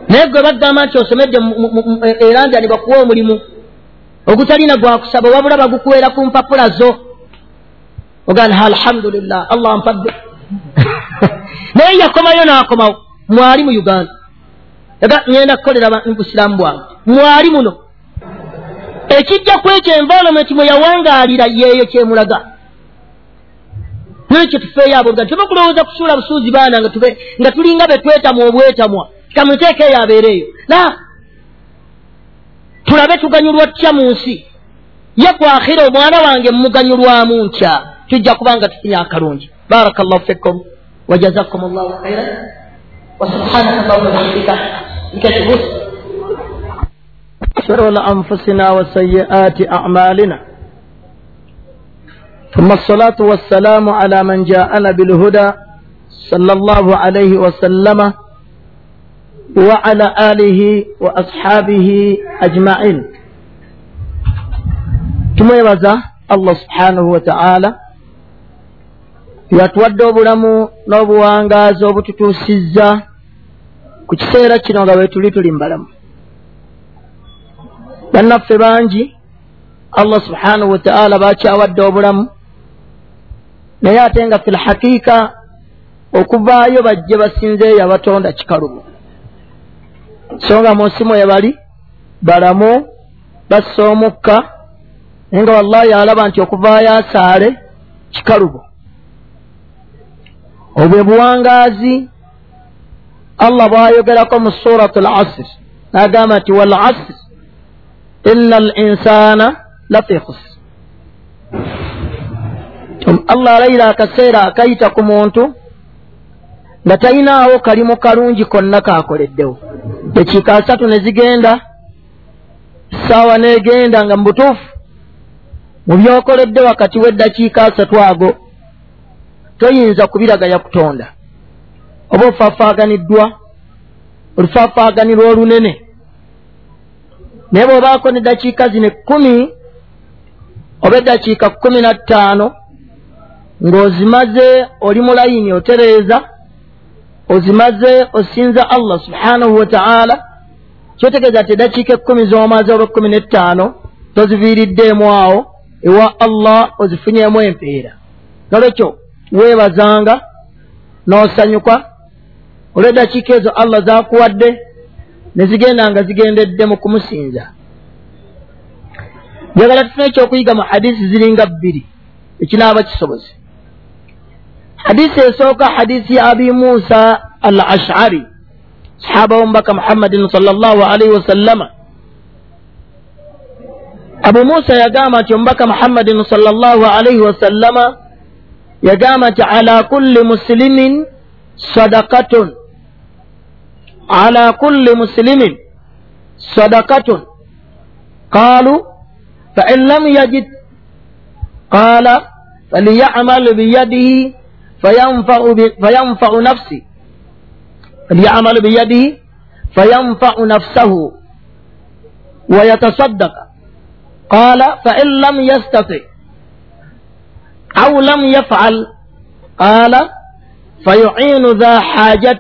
Naye gwe bagamba nti osomedde eranja ne bakuwa omulimu ogutalina gwakusaba wabula bagukuweera ku mpapula zo. Ogana alhamdulillah allah mpadde naye yakomayo n'akomawo. Mwali mu uganda. Aga ŋenda kukolera busiramu bwange mwali muno. Ekijja ku ekyo environment mwe yawangaalira yeeyo kyemulaga nekyo tufeeyo abo nga tube kulowooza kusuula busuuzi baana nga tulinga betwetamwa obwetamwa kamuteeka eyo abeere eyo la tulabe tuganyulwa tutya mu nsi? Ye kwakhira omwana wange muganyulwamu ntya? Tujja kubanga tufunye akalungi. Baraka llahu fikum wajazakum llahu khairan وسبحانك اللهم وبحمدك. نكتبوس شرور أنفسنا وسيئات أعمالنا. ثم الصلاة والسلام على من جاءنا بالهدى صلى الله عليه وسلم وعلى آله وأصحابه أجمعين. tumwebaza allah subhanahu wataala yatuwadde obulamu n'obuwangaazi obututuusizza ku kiseera kino nga bwe tuli tuli mbalamu. Bannaffe bangi allah subhanahu wataala bakyawadde obulamu naye ate nga fi lhaqiika okuvaayo bajje basinzeeyo abatonda kikalumu so nga mu nsi mwe bali balamu bassa omukka naye nga wallahi alaba nti okuvaayo asaale kikalubo obwe buwangaazi allah bwayogerako mu surat al asir n'agamba nti wal asir ina al insana lafi khusr. Allah alayira akaseera akayita ku muntu nga talinaawo kalimu kalungi konna kakoleddewo. Ekiika asatu ne zigenda saawa neegenda nga mu butuufu mu byokoledde wakati w'eddakiika asatu ago toyinza kubiragaya kutonda. Oba ofaafaganiddwa olufaafaaganirwa olunene. Naye bw'obaako ne dakiika zino ekkumi oba eddakiika kkumi na ttaano ng'ozimaze oli mu layini otereeza ozimaze osinza allah subhanahu wa ta'ala kyotegeeza ti eddakiika ekkumi z'omaze oba ekkumi n'ettaano toziviiriddeemu awo ewa allah ozifunyemu empeera. Nolwekyo weebazanga n'osanyuka olw'eddakiika ezo allah zaakuwadde ne zigenda nga zigendedde mu kumusinza. Njagala tufune ekyokuyiga mu hadisi ziringa bbiri ekinaaba kisoboze hadisi esooka hadisi ya abi musa al ashari sahaba womubaka muhammadin salllahu alaihi wasallama abu musa yagamba nti omubaka muhammadin salllahu alaihi wasallama yagamba nti ala kulli musilimin sadakatun ala kulli musilimin sadakatun qaalu fain lam yajid qaala falyamal biyadihi fayanfau nafsi. Falyamal biyadihi fayanfau nafsahu. ويتصدق قال فإن لم يستطع أو لم يفعل قال فيعين ذا حاجة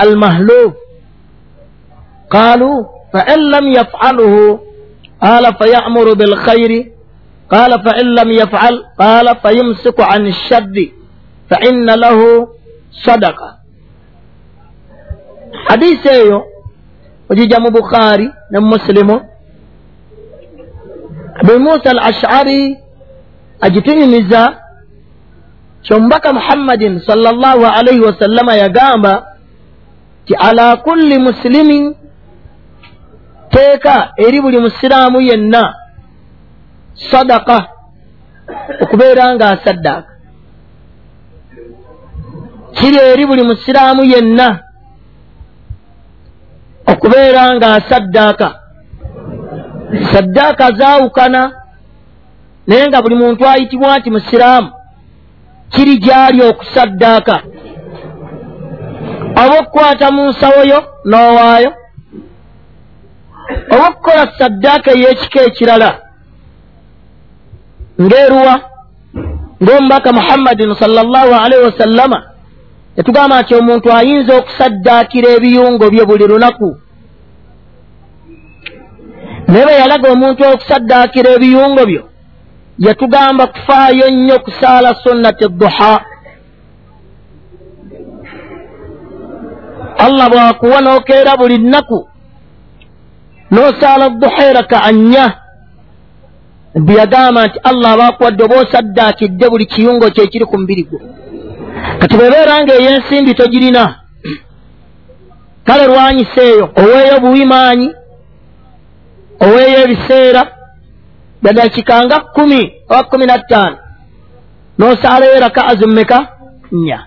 المهلوب قالوا فإن لم يفعله قال فيأمر بالخير. قال فإن لم يفعل قال فيمسك عن الشد فإن له صدقة. حديث eyo ogijja mu bukhaari ne muslimu abu musa al ashari agitunyumiza kyomubaka muhammadin salllah alaihi wasallama yagamba ti ala kulli musilimin teeka eri buli musiraamu yenna sadaka okubeera nga asaddaaka. Kiri eri buli musiraamu yenna okubeera nga asaddaaka. Saddaaka zaawukana naye nga buli muntu ayitibwa nti musiraamu kiri gyali okusaddaaka. Oba okukwata mu nsawo yo n'owaayo? Oba okukola saddaaka ey'ekika ekirala? Ng'eruwa? Ng'omubaka muhammadin salllahu alaihi wasallama yatugamba nti omuntu ayinza okusaddaakira ebiyungo bye buli lunaku. Naye bwe yalaga omuntu okusaddaakira ebiyungo byo yatugamba kufaayo nnyo kusaala sunnati duha. Allah bwakuwa n'okeera buli nnaku n'osaala duheera ka annya bwe yagamba nti allah abaakuwadde oba osaddaakidde buli kiyungo kye kiri ku mubiri gwo kati bwebeera nga ey'ensimbi togirina kale lwanyisa eyo oweeyo buwimaanyi oweeyo ebiseera dadakikanga kkumi oba kkumi na ttaano n'osaalayo raka azummeka nnya.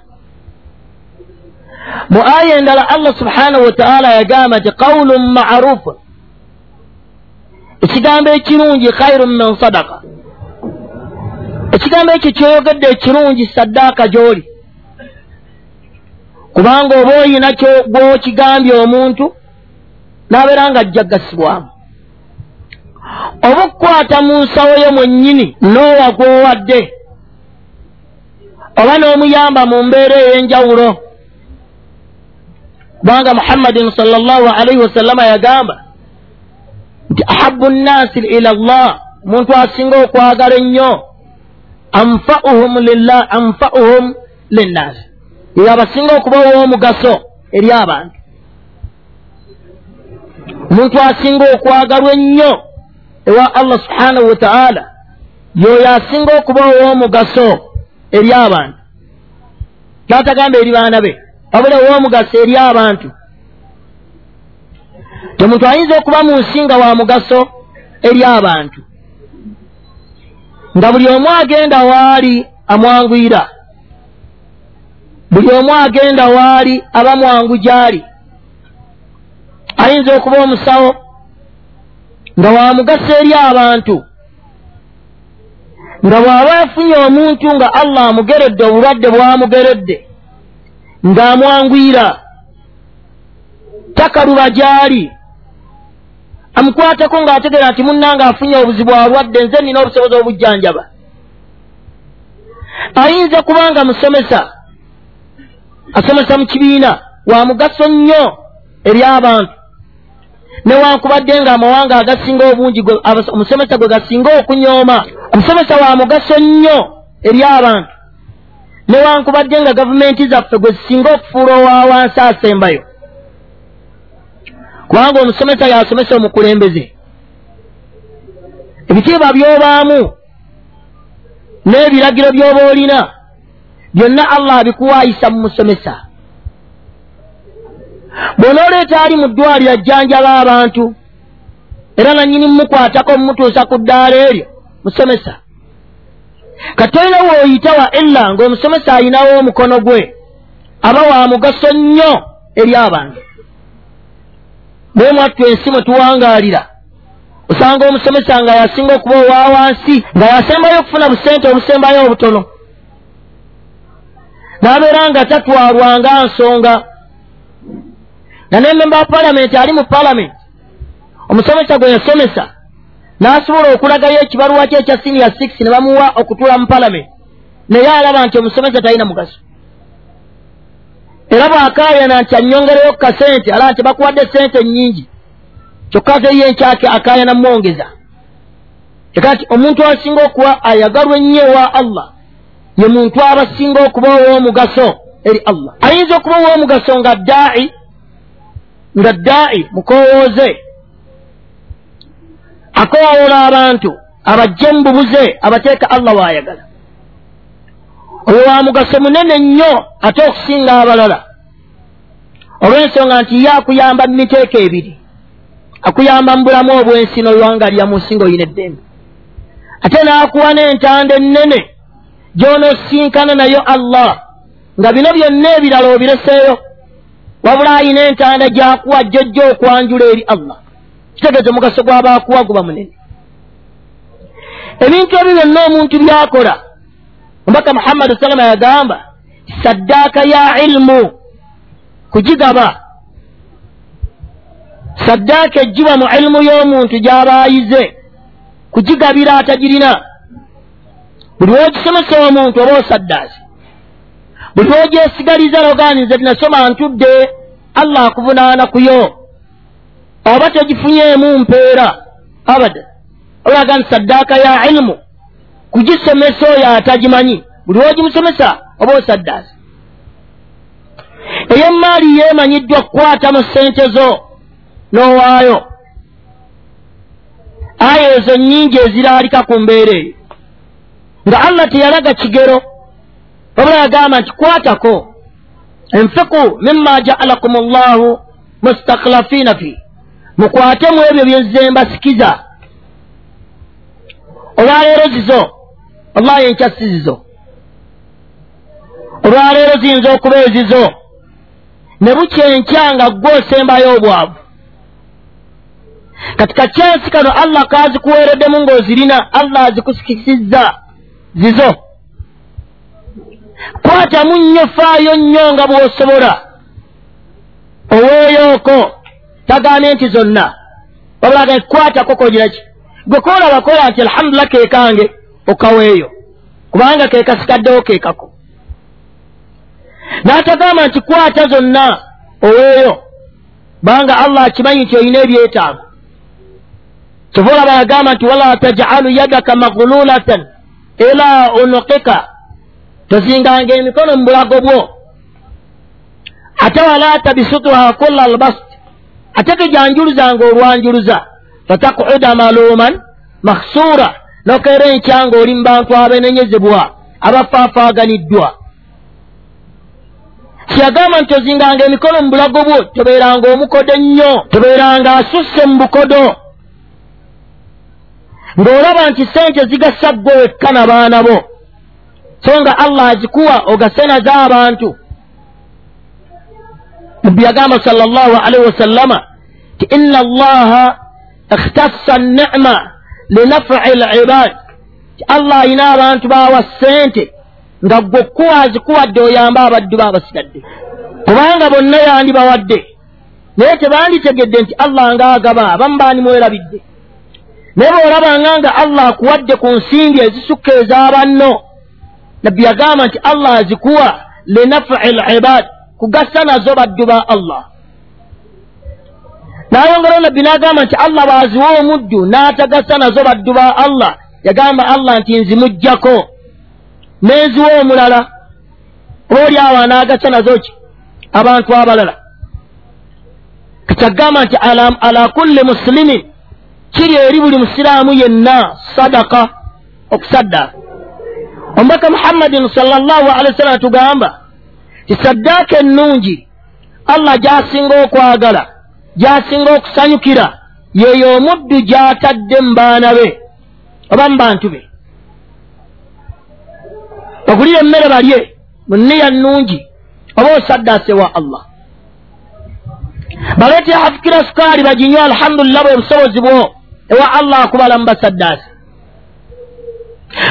Mu aya endala allah subhanahu wataala yagamba nti qawulun marufu ekigambo ekirungi khairu min sadaka ekigambo ekyo kyoyogedde ekirungi saddaaka gy'oli. Kubanga oba oyinakyo gw'okigambye omuntu n'abeera nga ajjagasibwamu oba okukwata mu nsawo yo mwennyini n'owa gw'owadde. Oba n'omuyamba mu mbeera ey'enjawulo. Kubanga muhammadin salllahu alaihi wasallama yagamba nti ahabu nnaasi ila llah omuntu asinga okwagala ennyo anfauhum lillah anfauhum linnaasi eyo abasinga okuba ow'omugaso eri abantu. Omuntu asinga okwagalwa ennyo ewa allah subhanahu wataala yoyo asinga okuba ow'omugaso eri abantu. Kyatagamba eri baana be. Wabula ow'omugaso eri abantu. Omuntu ayinza okuba mu nsi nga wa mugaso eri abantu. Nga buli omu agenda waali amwanguyira. Buli omu agenda waali aba mwangu gy'ali ayinza okuba omusawo nga wa mugaso eri abantu. Nga bw'aba afunye omuntu nga allah amugeredde obulwadde bw'amugeredde ng'amwanguyira takaluba gy'ali amukwateko ng'ategeera nti munnanga afunye obuzibu alwadde nze nina obusobozi obujjanjaba. Ayinza kubanga musomesa asomesa mu kibiina wa mugaso nnyo eri abantu newankubadde nga amawanga agasinga obungi omusomesa gwe gasinga okunyooma. Omusomesa wa mugaso nnyo eri abantu. Newankubadde nga gavumenti zaffe gwe zisinga okufuula owa wansi asembayo. Kubanga omusomesa yasomesa omukulembeze. Ebitiibwa by'obaamu n'ebiragiro by'oba olina byonna allah abikuwaayisa mu musomesa bw'onooleeta ali mu ddwaliro ajjanjaba abantu era nannyini mumukwatako mumutuusa ku ddaala eryo musomesa. Kati olina wooyita wa illa ng'omusomesa ayinawo omukono gwe aba wa mugaso nnyo eri abantu bwe mwattu ensi mwe tuwangaalira osanga omusomesa nga yasinga okuba owa wansi nga yasembayo okufuna busente obusembayo obutono. N'abeera nga tatwalwanga nsonga nga nememba wa palamenti ali mu palamenti omusomesa gwe yasomesa n'asobola okulagayo ekibaluwa kye ekya siniya six ne bamuwa okutuula mu palamenti naye alaba nti omusomesa talina mugaso. Era bw'akaayana nti annyongereyo ku kasente alaba nti bakuwadde sente nnyingi kyokka ze ye nkyake akaayana mwongeza. Eka nti omuntu asinga okuba ayagalwa ennyo ewa allah. Ye muntu aba asinga okuba ow'omugaso eri allah. Ayinza okuba ow'omugaso nga ddaayi nga ddaayi mukowooze. Akowoola abantu abajje mu bubuze abateeka allah waayagala oyo wa mugaso munene nnyo ate okusinga abalala. Olw'ensonga nti ye akuyamba mu miteeko ebiri akuyamba mu bulamu obw'ensi n'olwanga lya mu nsi ng'oyina eddembe. Ate n'akuwa n'entanda ennene gy'onoosinkana nayo allah nga bino byonna ebirala obireseeyo wabula ayina entanda gy'akuwa jjojja okwanjula eri allah. Kitegeeza omugaso gw'abaakuwa guba munene. Ebintu ebyo byonna omuntu byakola omubaka muhammadi salama yagamba saddaaka ya ilimu kugigaba. Saddaaka ejjiba mu ilimu y'omuntu gy'abaayize kugigabira atagirina. Buli wogisomesa omuntu oba osaddaasi buli wogyesigaliza noganize tinasoma ntudde allah akuvunaana kuyo oba tegifunyeemu mpeera abada olaga nti saddaaka ya ilimu kugisomesa oyo atagimanyi buli wogimusomesa oba osaddaasi ey'emaali yeemanyiddwa kukwatamu ssente zo n'owaayo. Aya ezo nnyingi eziraalika ku mbeera eyo. Nga allah teyalaga kigero wabula yagamba nti kwatako enfiku mima jaalakum llahu mustakhlafiina fi. Mukwatemu ebyo byezembasikiza olwaleero zizo wallahi enkya si zizo olwaleero ziyinza okuba ezizo. Ne bukyenkya nga gwe osembayo obwavu. Kati kakyensi kano allah kazikuweereddemu ng'ozirina allah azikusikisizza zizo kwatamu nnyo faayo nnyo nga bw'osobola. Oweeyooko tagambye nti zonna. Wabulaga kwatako kogira ki? Gwe koolaba kola nti alhamdulillah keekange okaweeyo. Kubanga keekasikaddewo keekako. N'atagamba nti kwata zonna oweeyo. Kubanga allah akimanyi nti olina ebyetaago. Kyova olaba yagamba nti wala tajalu yadaka maghululatan ila unukika tozinganga emikono mu bulago bwo. Ate wala tabisutuha kulla albast ate tejanjuluzanga olwanjuluza. Fatakuuda maluman makhsuura nokeera enkyanga oli mu bantu abenenyezebwa abafaafaaganiddwa. Kyeyagamba nti ozinganga emikono mu bulago bwo tobeeranga omukodo ennyo tobeeranga asusse mu bukodo. Ng'olaba nti sente zigasa ggwe wekka na baana bo so nga allah azikuwa ogase nazo abantu. Nabbi yagamba sal llahu alaihi wasallama ti inna allaha ikhtassa nicma linafui libad ti allah ayina abantu bawa sente nga gwe okuwa azikuwadde oyambe abaddu be abasigadde kubanga bonna yandibawadde. Naye tebanditegedde nti allah ngaagaba abamu baanimwerabidde. Naye bw'olabanga nga allah akuwadde ku nsimbi ezisukka ez'abanno nabbi yagamba nti allah azikuwa linafui libad kugassa nazo baddu ba allah. N'ayongeraho nabbi n'agamba nti allah bw'aziwa omuddu n'atagassa nazo baddu ba allah yagamba allah nti nzimuggyako n'enziwa omulala oli awo anaagassa nazo ki abantu abalala. Kyagamba nti ala kulli musilimin kiri eri buli musiraamu yenna sadaka okusaddaaka omubaka muhammadin salllahu alehi wasallam tugamba ti saddaaka ennungi allah gy'asinga okwagala gy'asinga okusanyukira yeyo omuddu gy'atadde mu baana be. Oba mu bantu be? Ogulire emmere balye mu nniya nnungi oba osaddaase wa allah? Baleetera hafukira sukaali baginywe alhamdulillah bwe busobozi bwo ewa allah akubala mu basaddaase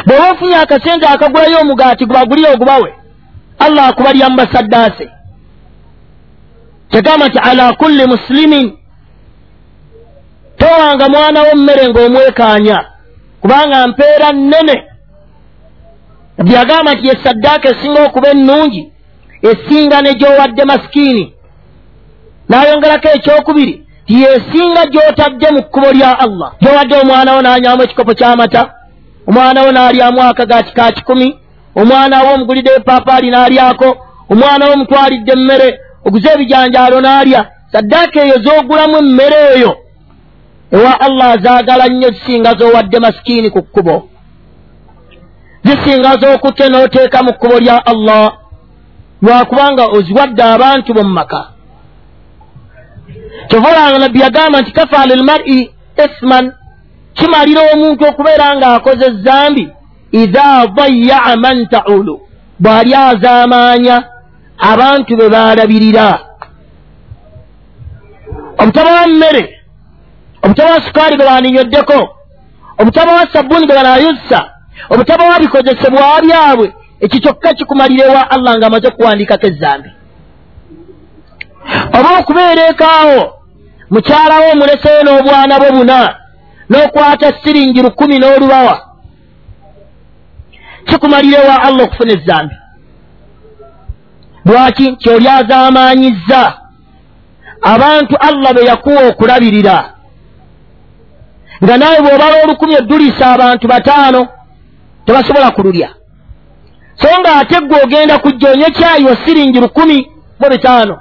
bw'oba ofunye akasente akagulayo omugaati gubagulire ogubawe allah akubalya mu basaddaase. Kyagamba nti ala kulli musilimin towanga mwana wo mmere ng'omwekaanya kubanga mpeera nnene. Byagamba nti yesaddaaka esinga okuba ennungi esinga ne gy'owadde masikiini n'ayongerako ekyokubiri ti yesinga gy'otadde mu kkubo lya allah. Gy'owadde omwana wo n'anywamu ekikopo ky'amata omwana wo n'alyamu akagaati ka kikumi omwana wo omugulidde epaapaali n'alyako omwana wo omutwalidde emmere oguze ebijanjaalo n'alya. Saddaaka eyo z'ogulamu emmere eyo ewa allah azaagala nnyo zisinga z'owadde masikiini ku kkubo. Zisinga z'okutte n'oteeka mu kkubo lya allah. Lwakubanga oziwadde abantu bo mu maka. Kyovaolanga nabbi yagamba nti kafa lilmari isman kimalira omuntu okubeera ng'akoze ezambi idha dayaa man taulu. Bw'ali azaamaanya abantu be baalabirira. Obutaba wa mmere obutaba wa sukaali gwe baaninyweddeko obutaba wa sabbuuni gwe banaayussa obutaba wa bikozesebwa byabwe ekyo kyokka kikumalira ewa allah ng'amaze okuwandiikako ezambi. Oba okubeera ekaawo mukyalawo omuleseyo n'obwana bwe buna n'okwata siringi lukumi n'olubawa. Kikumalira ewa allah okufuna ezambi? Lwaki? Kyoli azaamaanyizza abantu allah be yakuwa okulabirira. Nga naawe bw'obala olukumi edduliisa abantu bataano tebasobola kululya. So nga ate gwe ogenda kujja onye kyayi wa siringi lukumi mu bitaano.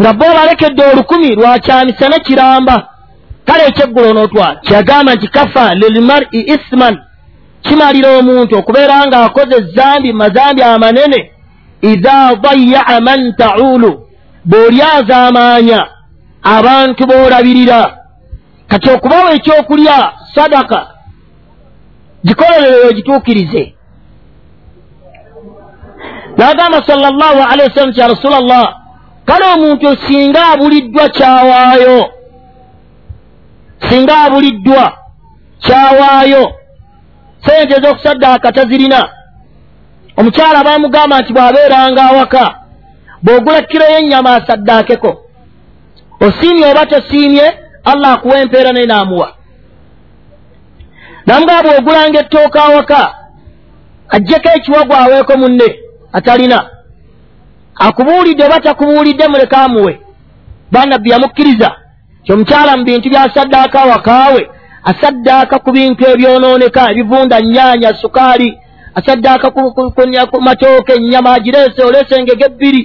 Nga bo obalekedde olukumi lwakyamisana kiramba kale ekyeggulo onootwala kyagamba nti kafa lilmari isman kimalira omuntu okubeera ng'akoze ezambi mazambi amanene idha dayaa man taulu. Bw'oli azaamaanya abantu b'olabirira. Kati okubawa ekyokulya sadaka gikolerere ogituukirize n'agamba sala llahu alehi wasallam kya rasula llah kale omuntu singa abuliddwa kyawaayo singa abuliddwa kyawaayo. Sente ez'okusaddaaka tazirina. Omukyala baamugamba nti bw'abeeranga awaka bw'ogula kiro y'ennyama asaddaakeko osiimye oba tosiimye allah akuwa empeera naye n'amuwa. Namugaa bw'ogulanga ettooka awaka aggyeko ekiwago aweeko munne atalina. Akubuulidde oba takubuulidde muleke amuwe. Banabbi yamukkiriza kyomukyala mu bintu byasaddaaka awakaawe asaddaaka ku bintu ebyonooneka ebivunda nnyaanya sukaali asaddaaka ku matooke ennyama agireese oleese engege ebbiri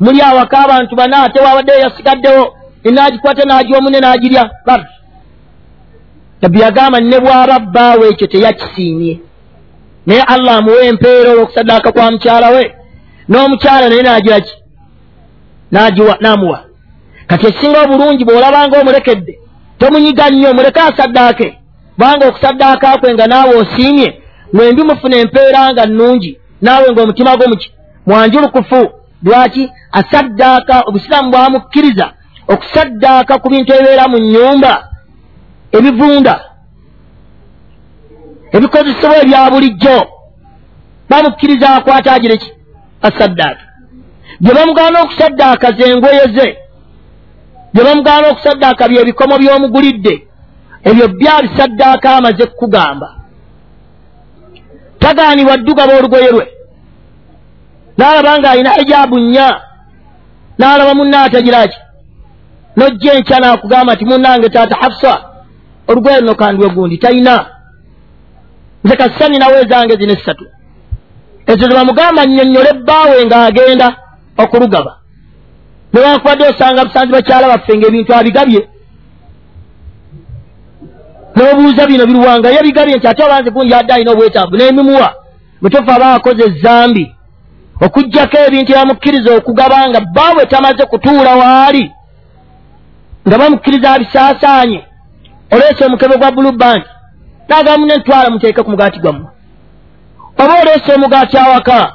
muli awaka abantu bana ate waabaddeyo yasigaddewo enaagikwate n'agiwa munne n'agirya bar nabbi yagamba ne bw'aba bbaawe ekyo teyakisiimye naye allah amuwa empeera olw'okusaddaaka kwa mukyala we. N'omukyala naye n'agira ki? N'agiwa n'amuwa kati ekisinga obulungi bw'olabanga omulekedde tomunyiga nnyo muleke asaddaake. Kubanga okusaddaaka kwe nga naawe osiimye mwembi mufuna empeera nga nnungi naawe ng'omutima gwo muki mwanjulukufu. Lwaki? Asaddaaka obusiraamu bwamukkiriza okusaddaaka ku bintu ebibeera mu nnyumba ebivunda ebikozesebwa ebya bulijjo. Bamukkiriza akwata agire ki? Asaddaaka gye bamugaana okusaddaaka zengoye ze gye bamugaana okusaddaaka byebikomo by'omugulidde. Ebyo byabisaddaaka amaze kukugamba. Tagaanibwa ddugaba olugoye lwe. N'alaba ng'alina ejaabu nnya. N'alaba munna atagiraki nojja enkya n'akugamba nti munnange taata hafusa olugoye luno kandiwe gundi talina nze kasisa ninawo ezange zino essatu. Ezo ze bamugamba nnyonnyole ebbaawe ng'agenda okulugaba newankubadde osanga busanzi bakyala baffe ngaebintu abigabye. N'obuuza bino biruwangayo ebigabye nti ate obanze gundi adde alina obwetaavu n'emimuwa bwetufa aba akoze ezambi okugjako ebintu ebamukkiriza okugaba nga baabwe tamaze kutuula waali nga bamukkiriza abisaasaanye. Oleese omukebe gwa bulubank naagamba mune ntwala muteeke ku mugaati gwammwe. Oba oleese omugaati awaka?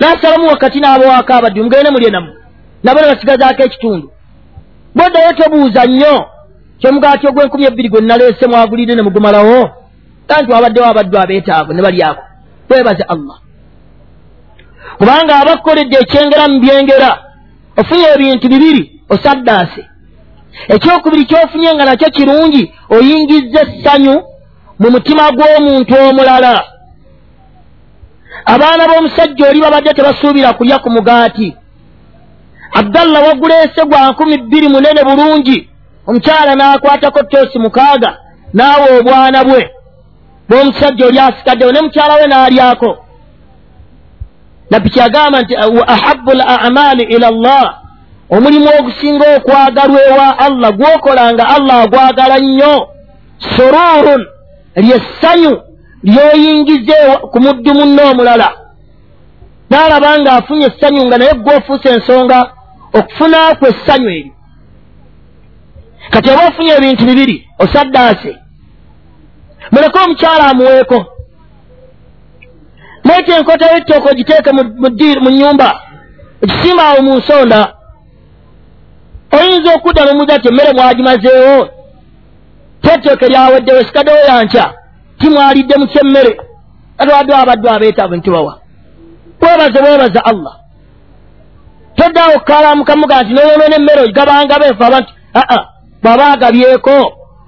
Naasalamu wakati n'abawaka abaddi mugende mulye nammwe nabo ne basigazaako ekitundu. Boddayo tobuuza nnyo kyomugaati ogw'enkumi ebbiri gwe naleese mwagulire ne mugumalawo kanti wabaddewo abaddu abeetaavu ne balyako weebaze allah. Kubanga abakukoledde ekyengera mu byengera ofunye ebintu bibiri osaddaase. Ekyokubiri kyofunye nga nakyo kirungi oyingizza essanyu mu mutima gw'omuntu omulala. Abaana b'omusajja oli babadde tebasuubira kulya ku mugaati abdalla waguleese gwa nkumi bbiri munene bulungi. Omukyala n'akwatako toosi mukaaga n'awa obwana bwe. Bw'omusajja oli asikaddewo ne mukyala we n'alyako. Nabbi kyagamba nti ahabu l amaali ila llah omulimu ogusinga okwagalwa ewa allah gwokola nga allah agwagala nnyo. Sururun lyessanyu lyoyingize ku muddu munno omulala. N'alaba ng'afunye essanyu nga naye gwofuusa ensonga okufunaku essanyu eryo kati oba ofunye ebintu bibiri osaddaase muleke omukyala amuweeko. Leeta enkota y'ettooka ogiteeke mu nnyumba. Ekisimba awo mu nsonda. Oyinza okudda nomuza ti emmere mwagimazeewo tetteeke lyaweddewo esikaddewo yankya. Timwalidde mu kyemmere atwadde abaddu abeetaavu ntibawa webaze webaza allah toddaawo okukalamukamuga nti noyonoona emmere ogigabanga beefu abantu aa bw'aba agabyeko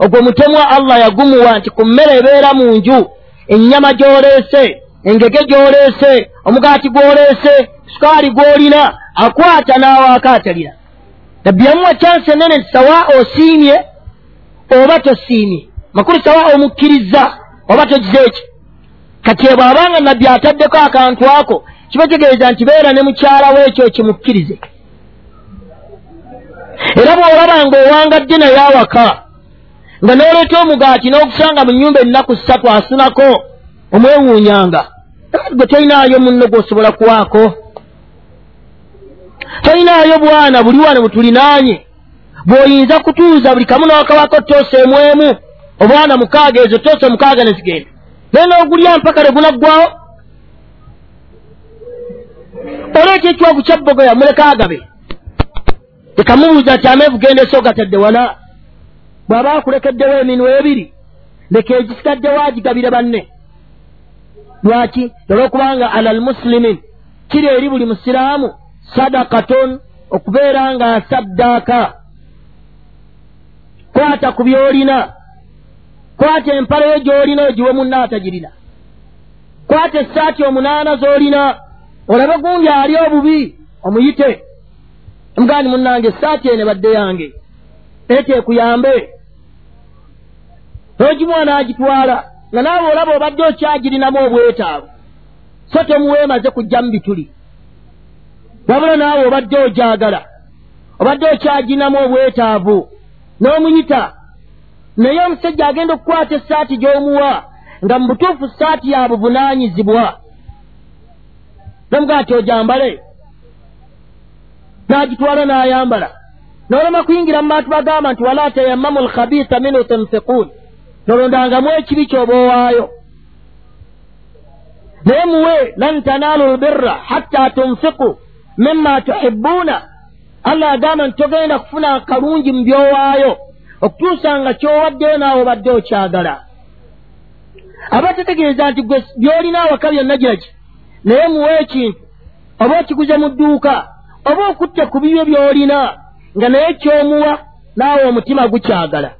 ogwo mutemwa allah yagumuwa nti ku mmere ebeera mu nju ennyama gy'oleese engege gy'oleese omugaati gw'oleese sukaali gw'olina akwata n'awaako atalina nabbi yamuwa kyansi enene nti sawa osiimye oba tosiimye? Makulu sawa omukkiriza oba togize eki kati ebw abanga nabbi ataddeko akantu ako kiba kitegeeza nti beera ne mukyala weekyo kimukkirize. Era bw'olaba nga owangadde naye awaka nga n'oleeta omugaati n'ogusanga mu nnyumba ennaku ssatu asunako omwewuunyanga gwe tolinaayo munno gw'osobola kuwaako. Tolinaayo bwana buli wano butulinaanye bw'oyinza kutuuza buli kamu n'okawako toosa emwemu obwana mukaaga ezo toosa omukaaga ne zigenda. Naye n'ogulya mpaka lwe gunaggwawo oleeta ekyovu kya bbogoya muleka agabe. Tekamubuuza nti ameevu gendesa ogatadde wala? Bw'aba akulekeddewo eminwe ebiri leka egisigaddewo agigabire banne. Lwaki? Olwokubanga ala almusilimin kiri eri buli musiraamu sadakaton okubeera nga asaddaaka. Kwata ku byolina kwata empala yo gy'olina ogiwe munna atagirina kwata essaati omunaana z'olina olabe gundi ali obubi omuyite. Omugandi munnange essaati ene badde yange. Eteekuyambe n'ogimuwa n'agitwala nga naawe olaba obadde okyagirinamu obwetaavu. So tomuweemaze kujja mu bituli. Wabula naawe obadde ogyagala obadde okyagirinamu obwetaavu. N'omuyita. Naye omusajja agenda okukwata essaati gy'omuwa nga mu butuufu saati ya buvunaanyizibwa nomugaa nti ojambale. N'agitwala n'ayambala. N'olema kuyingira mu bantu bagamba nti wala tayammamu lkhabisa minhu tunfiquun nolondangamu ekibi kyoba owaayo naye muwe lan tanaalu lbirra hatta tunfiqu mima tuhibbuuna allah agamba nti togenda kufuna akalungi mu byowaayo okutuusa nga kyowaddeyo naawe obadde okyagala. Aba tetegeeza nti gwe byolina awaka byonna giraki naye muwe ekintu oba okiguze mu dduuka oba okutte ku bibyo by'olina nga naye kyomuwa naawe omutima gukyagala.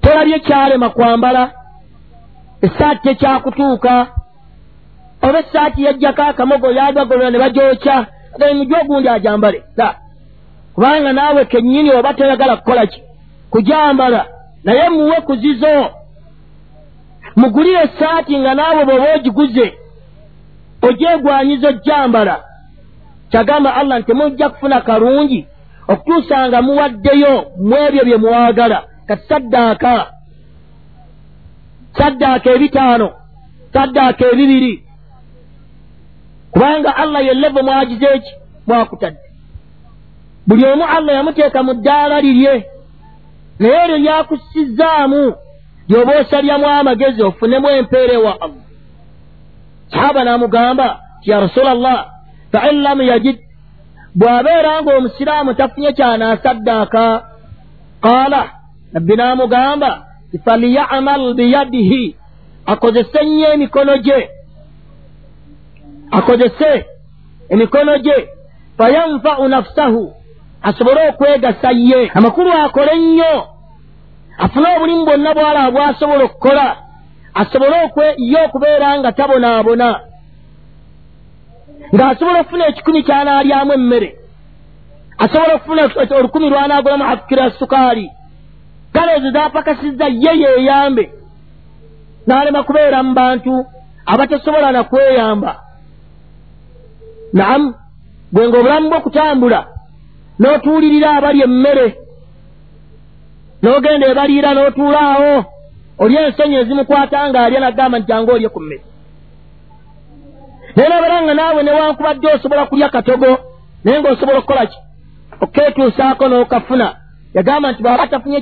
Tolabye kyalema kwambala essaati tekyakutuuka oba essaati yajjako akamogo yagagolola ne bagyokya mujwa ogundi ajambale. Sa kubanga naawe kennyini oba toyagala kukola ki? Kujambala. Naye muwe kuzizo mugulire essaati nga naawe bweoba ogiguze ogyegwanyiza ojjambala kyagamba allah nti temujja kufuna kalungi okutuusa nga muwaddeyo mu ebyo bye mwagala. Kati saddaaka saddaaka ebitaano saddaaka ebibiri. Kubanga allah yellevo mwagize eki mwakutadde. Buli omu allah yamuteeka mu ddaala lirye. Naye eryo lyakusizzaamu lyoba osalyamu amagezi ofunemu empeera ewa allah sahaba n'amugamba ti ya rasula llah fain lam yajid. Bw'abeera ng'omusiraamu tafunye kyanaasaddaaka qaala nabbi n'amugamba falyamal biyadihi akozese nnyo emikono gye akozese emikono gye fayanfau nafusahu asobole okwegasa ye amakulu akole nnyo afune obulimu bwonna bwalaba bwasobola okukola asobole ye okubeera nga tabonaabona. Ng'asobola okufuna ekikumi kyanaalyamu emmere. Asobola okufuna olukumi lwanaagolamu afukira sukaali. Kale ezo zapakasizza ye yeeyambe. N'alema kubeera mu bantu abatasobola nakweyamba naamu gwe ngaobulamu bw'okutambula n'otuulirira abali emmere n'ogenda ebaliira n'otuula awo oli ensonyi ezimukwata ng'alya nagamba nti jange olye ku mmere. Naye nabera nga naawe newankubadde osobola kulya katogo naye ng'osobola okukola ki? Okeetuusaako n'okafuna. Yagamba nti bwaba tafunye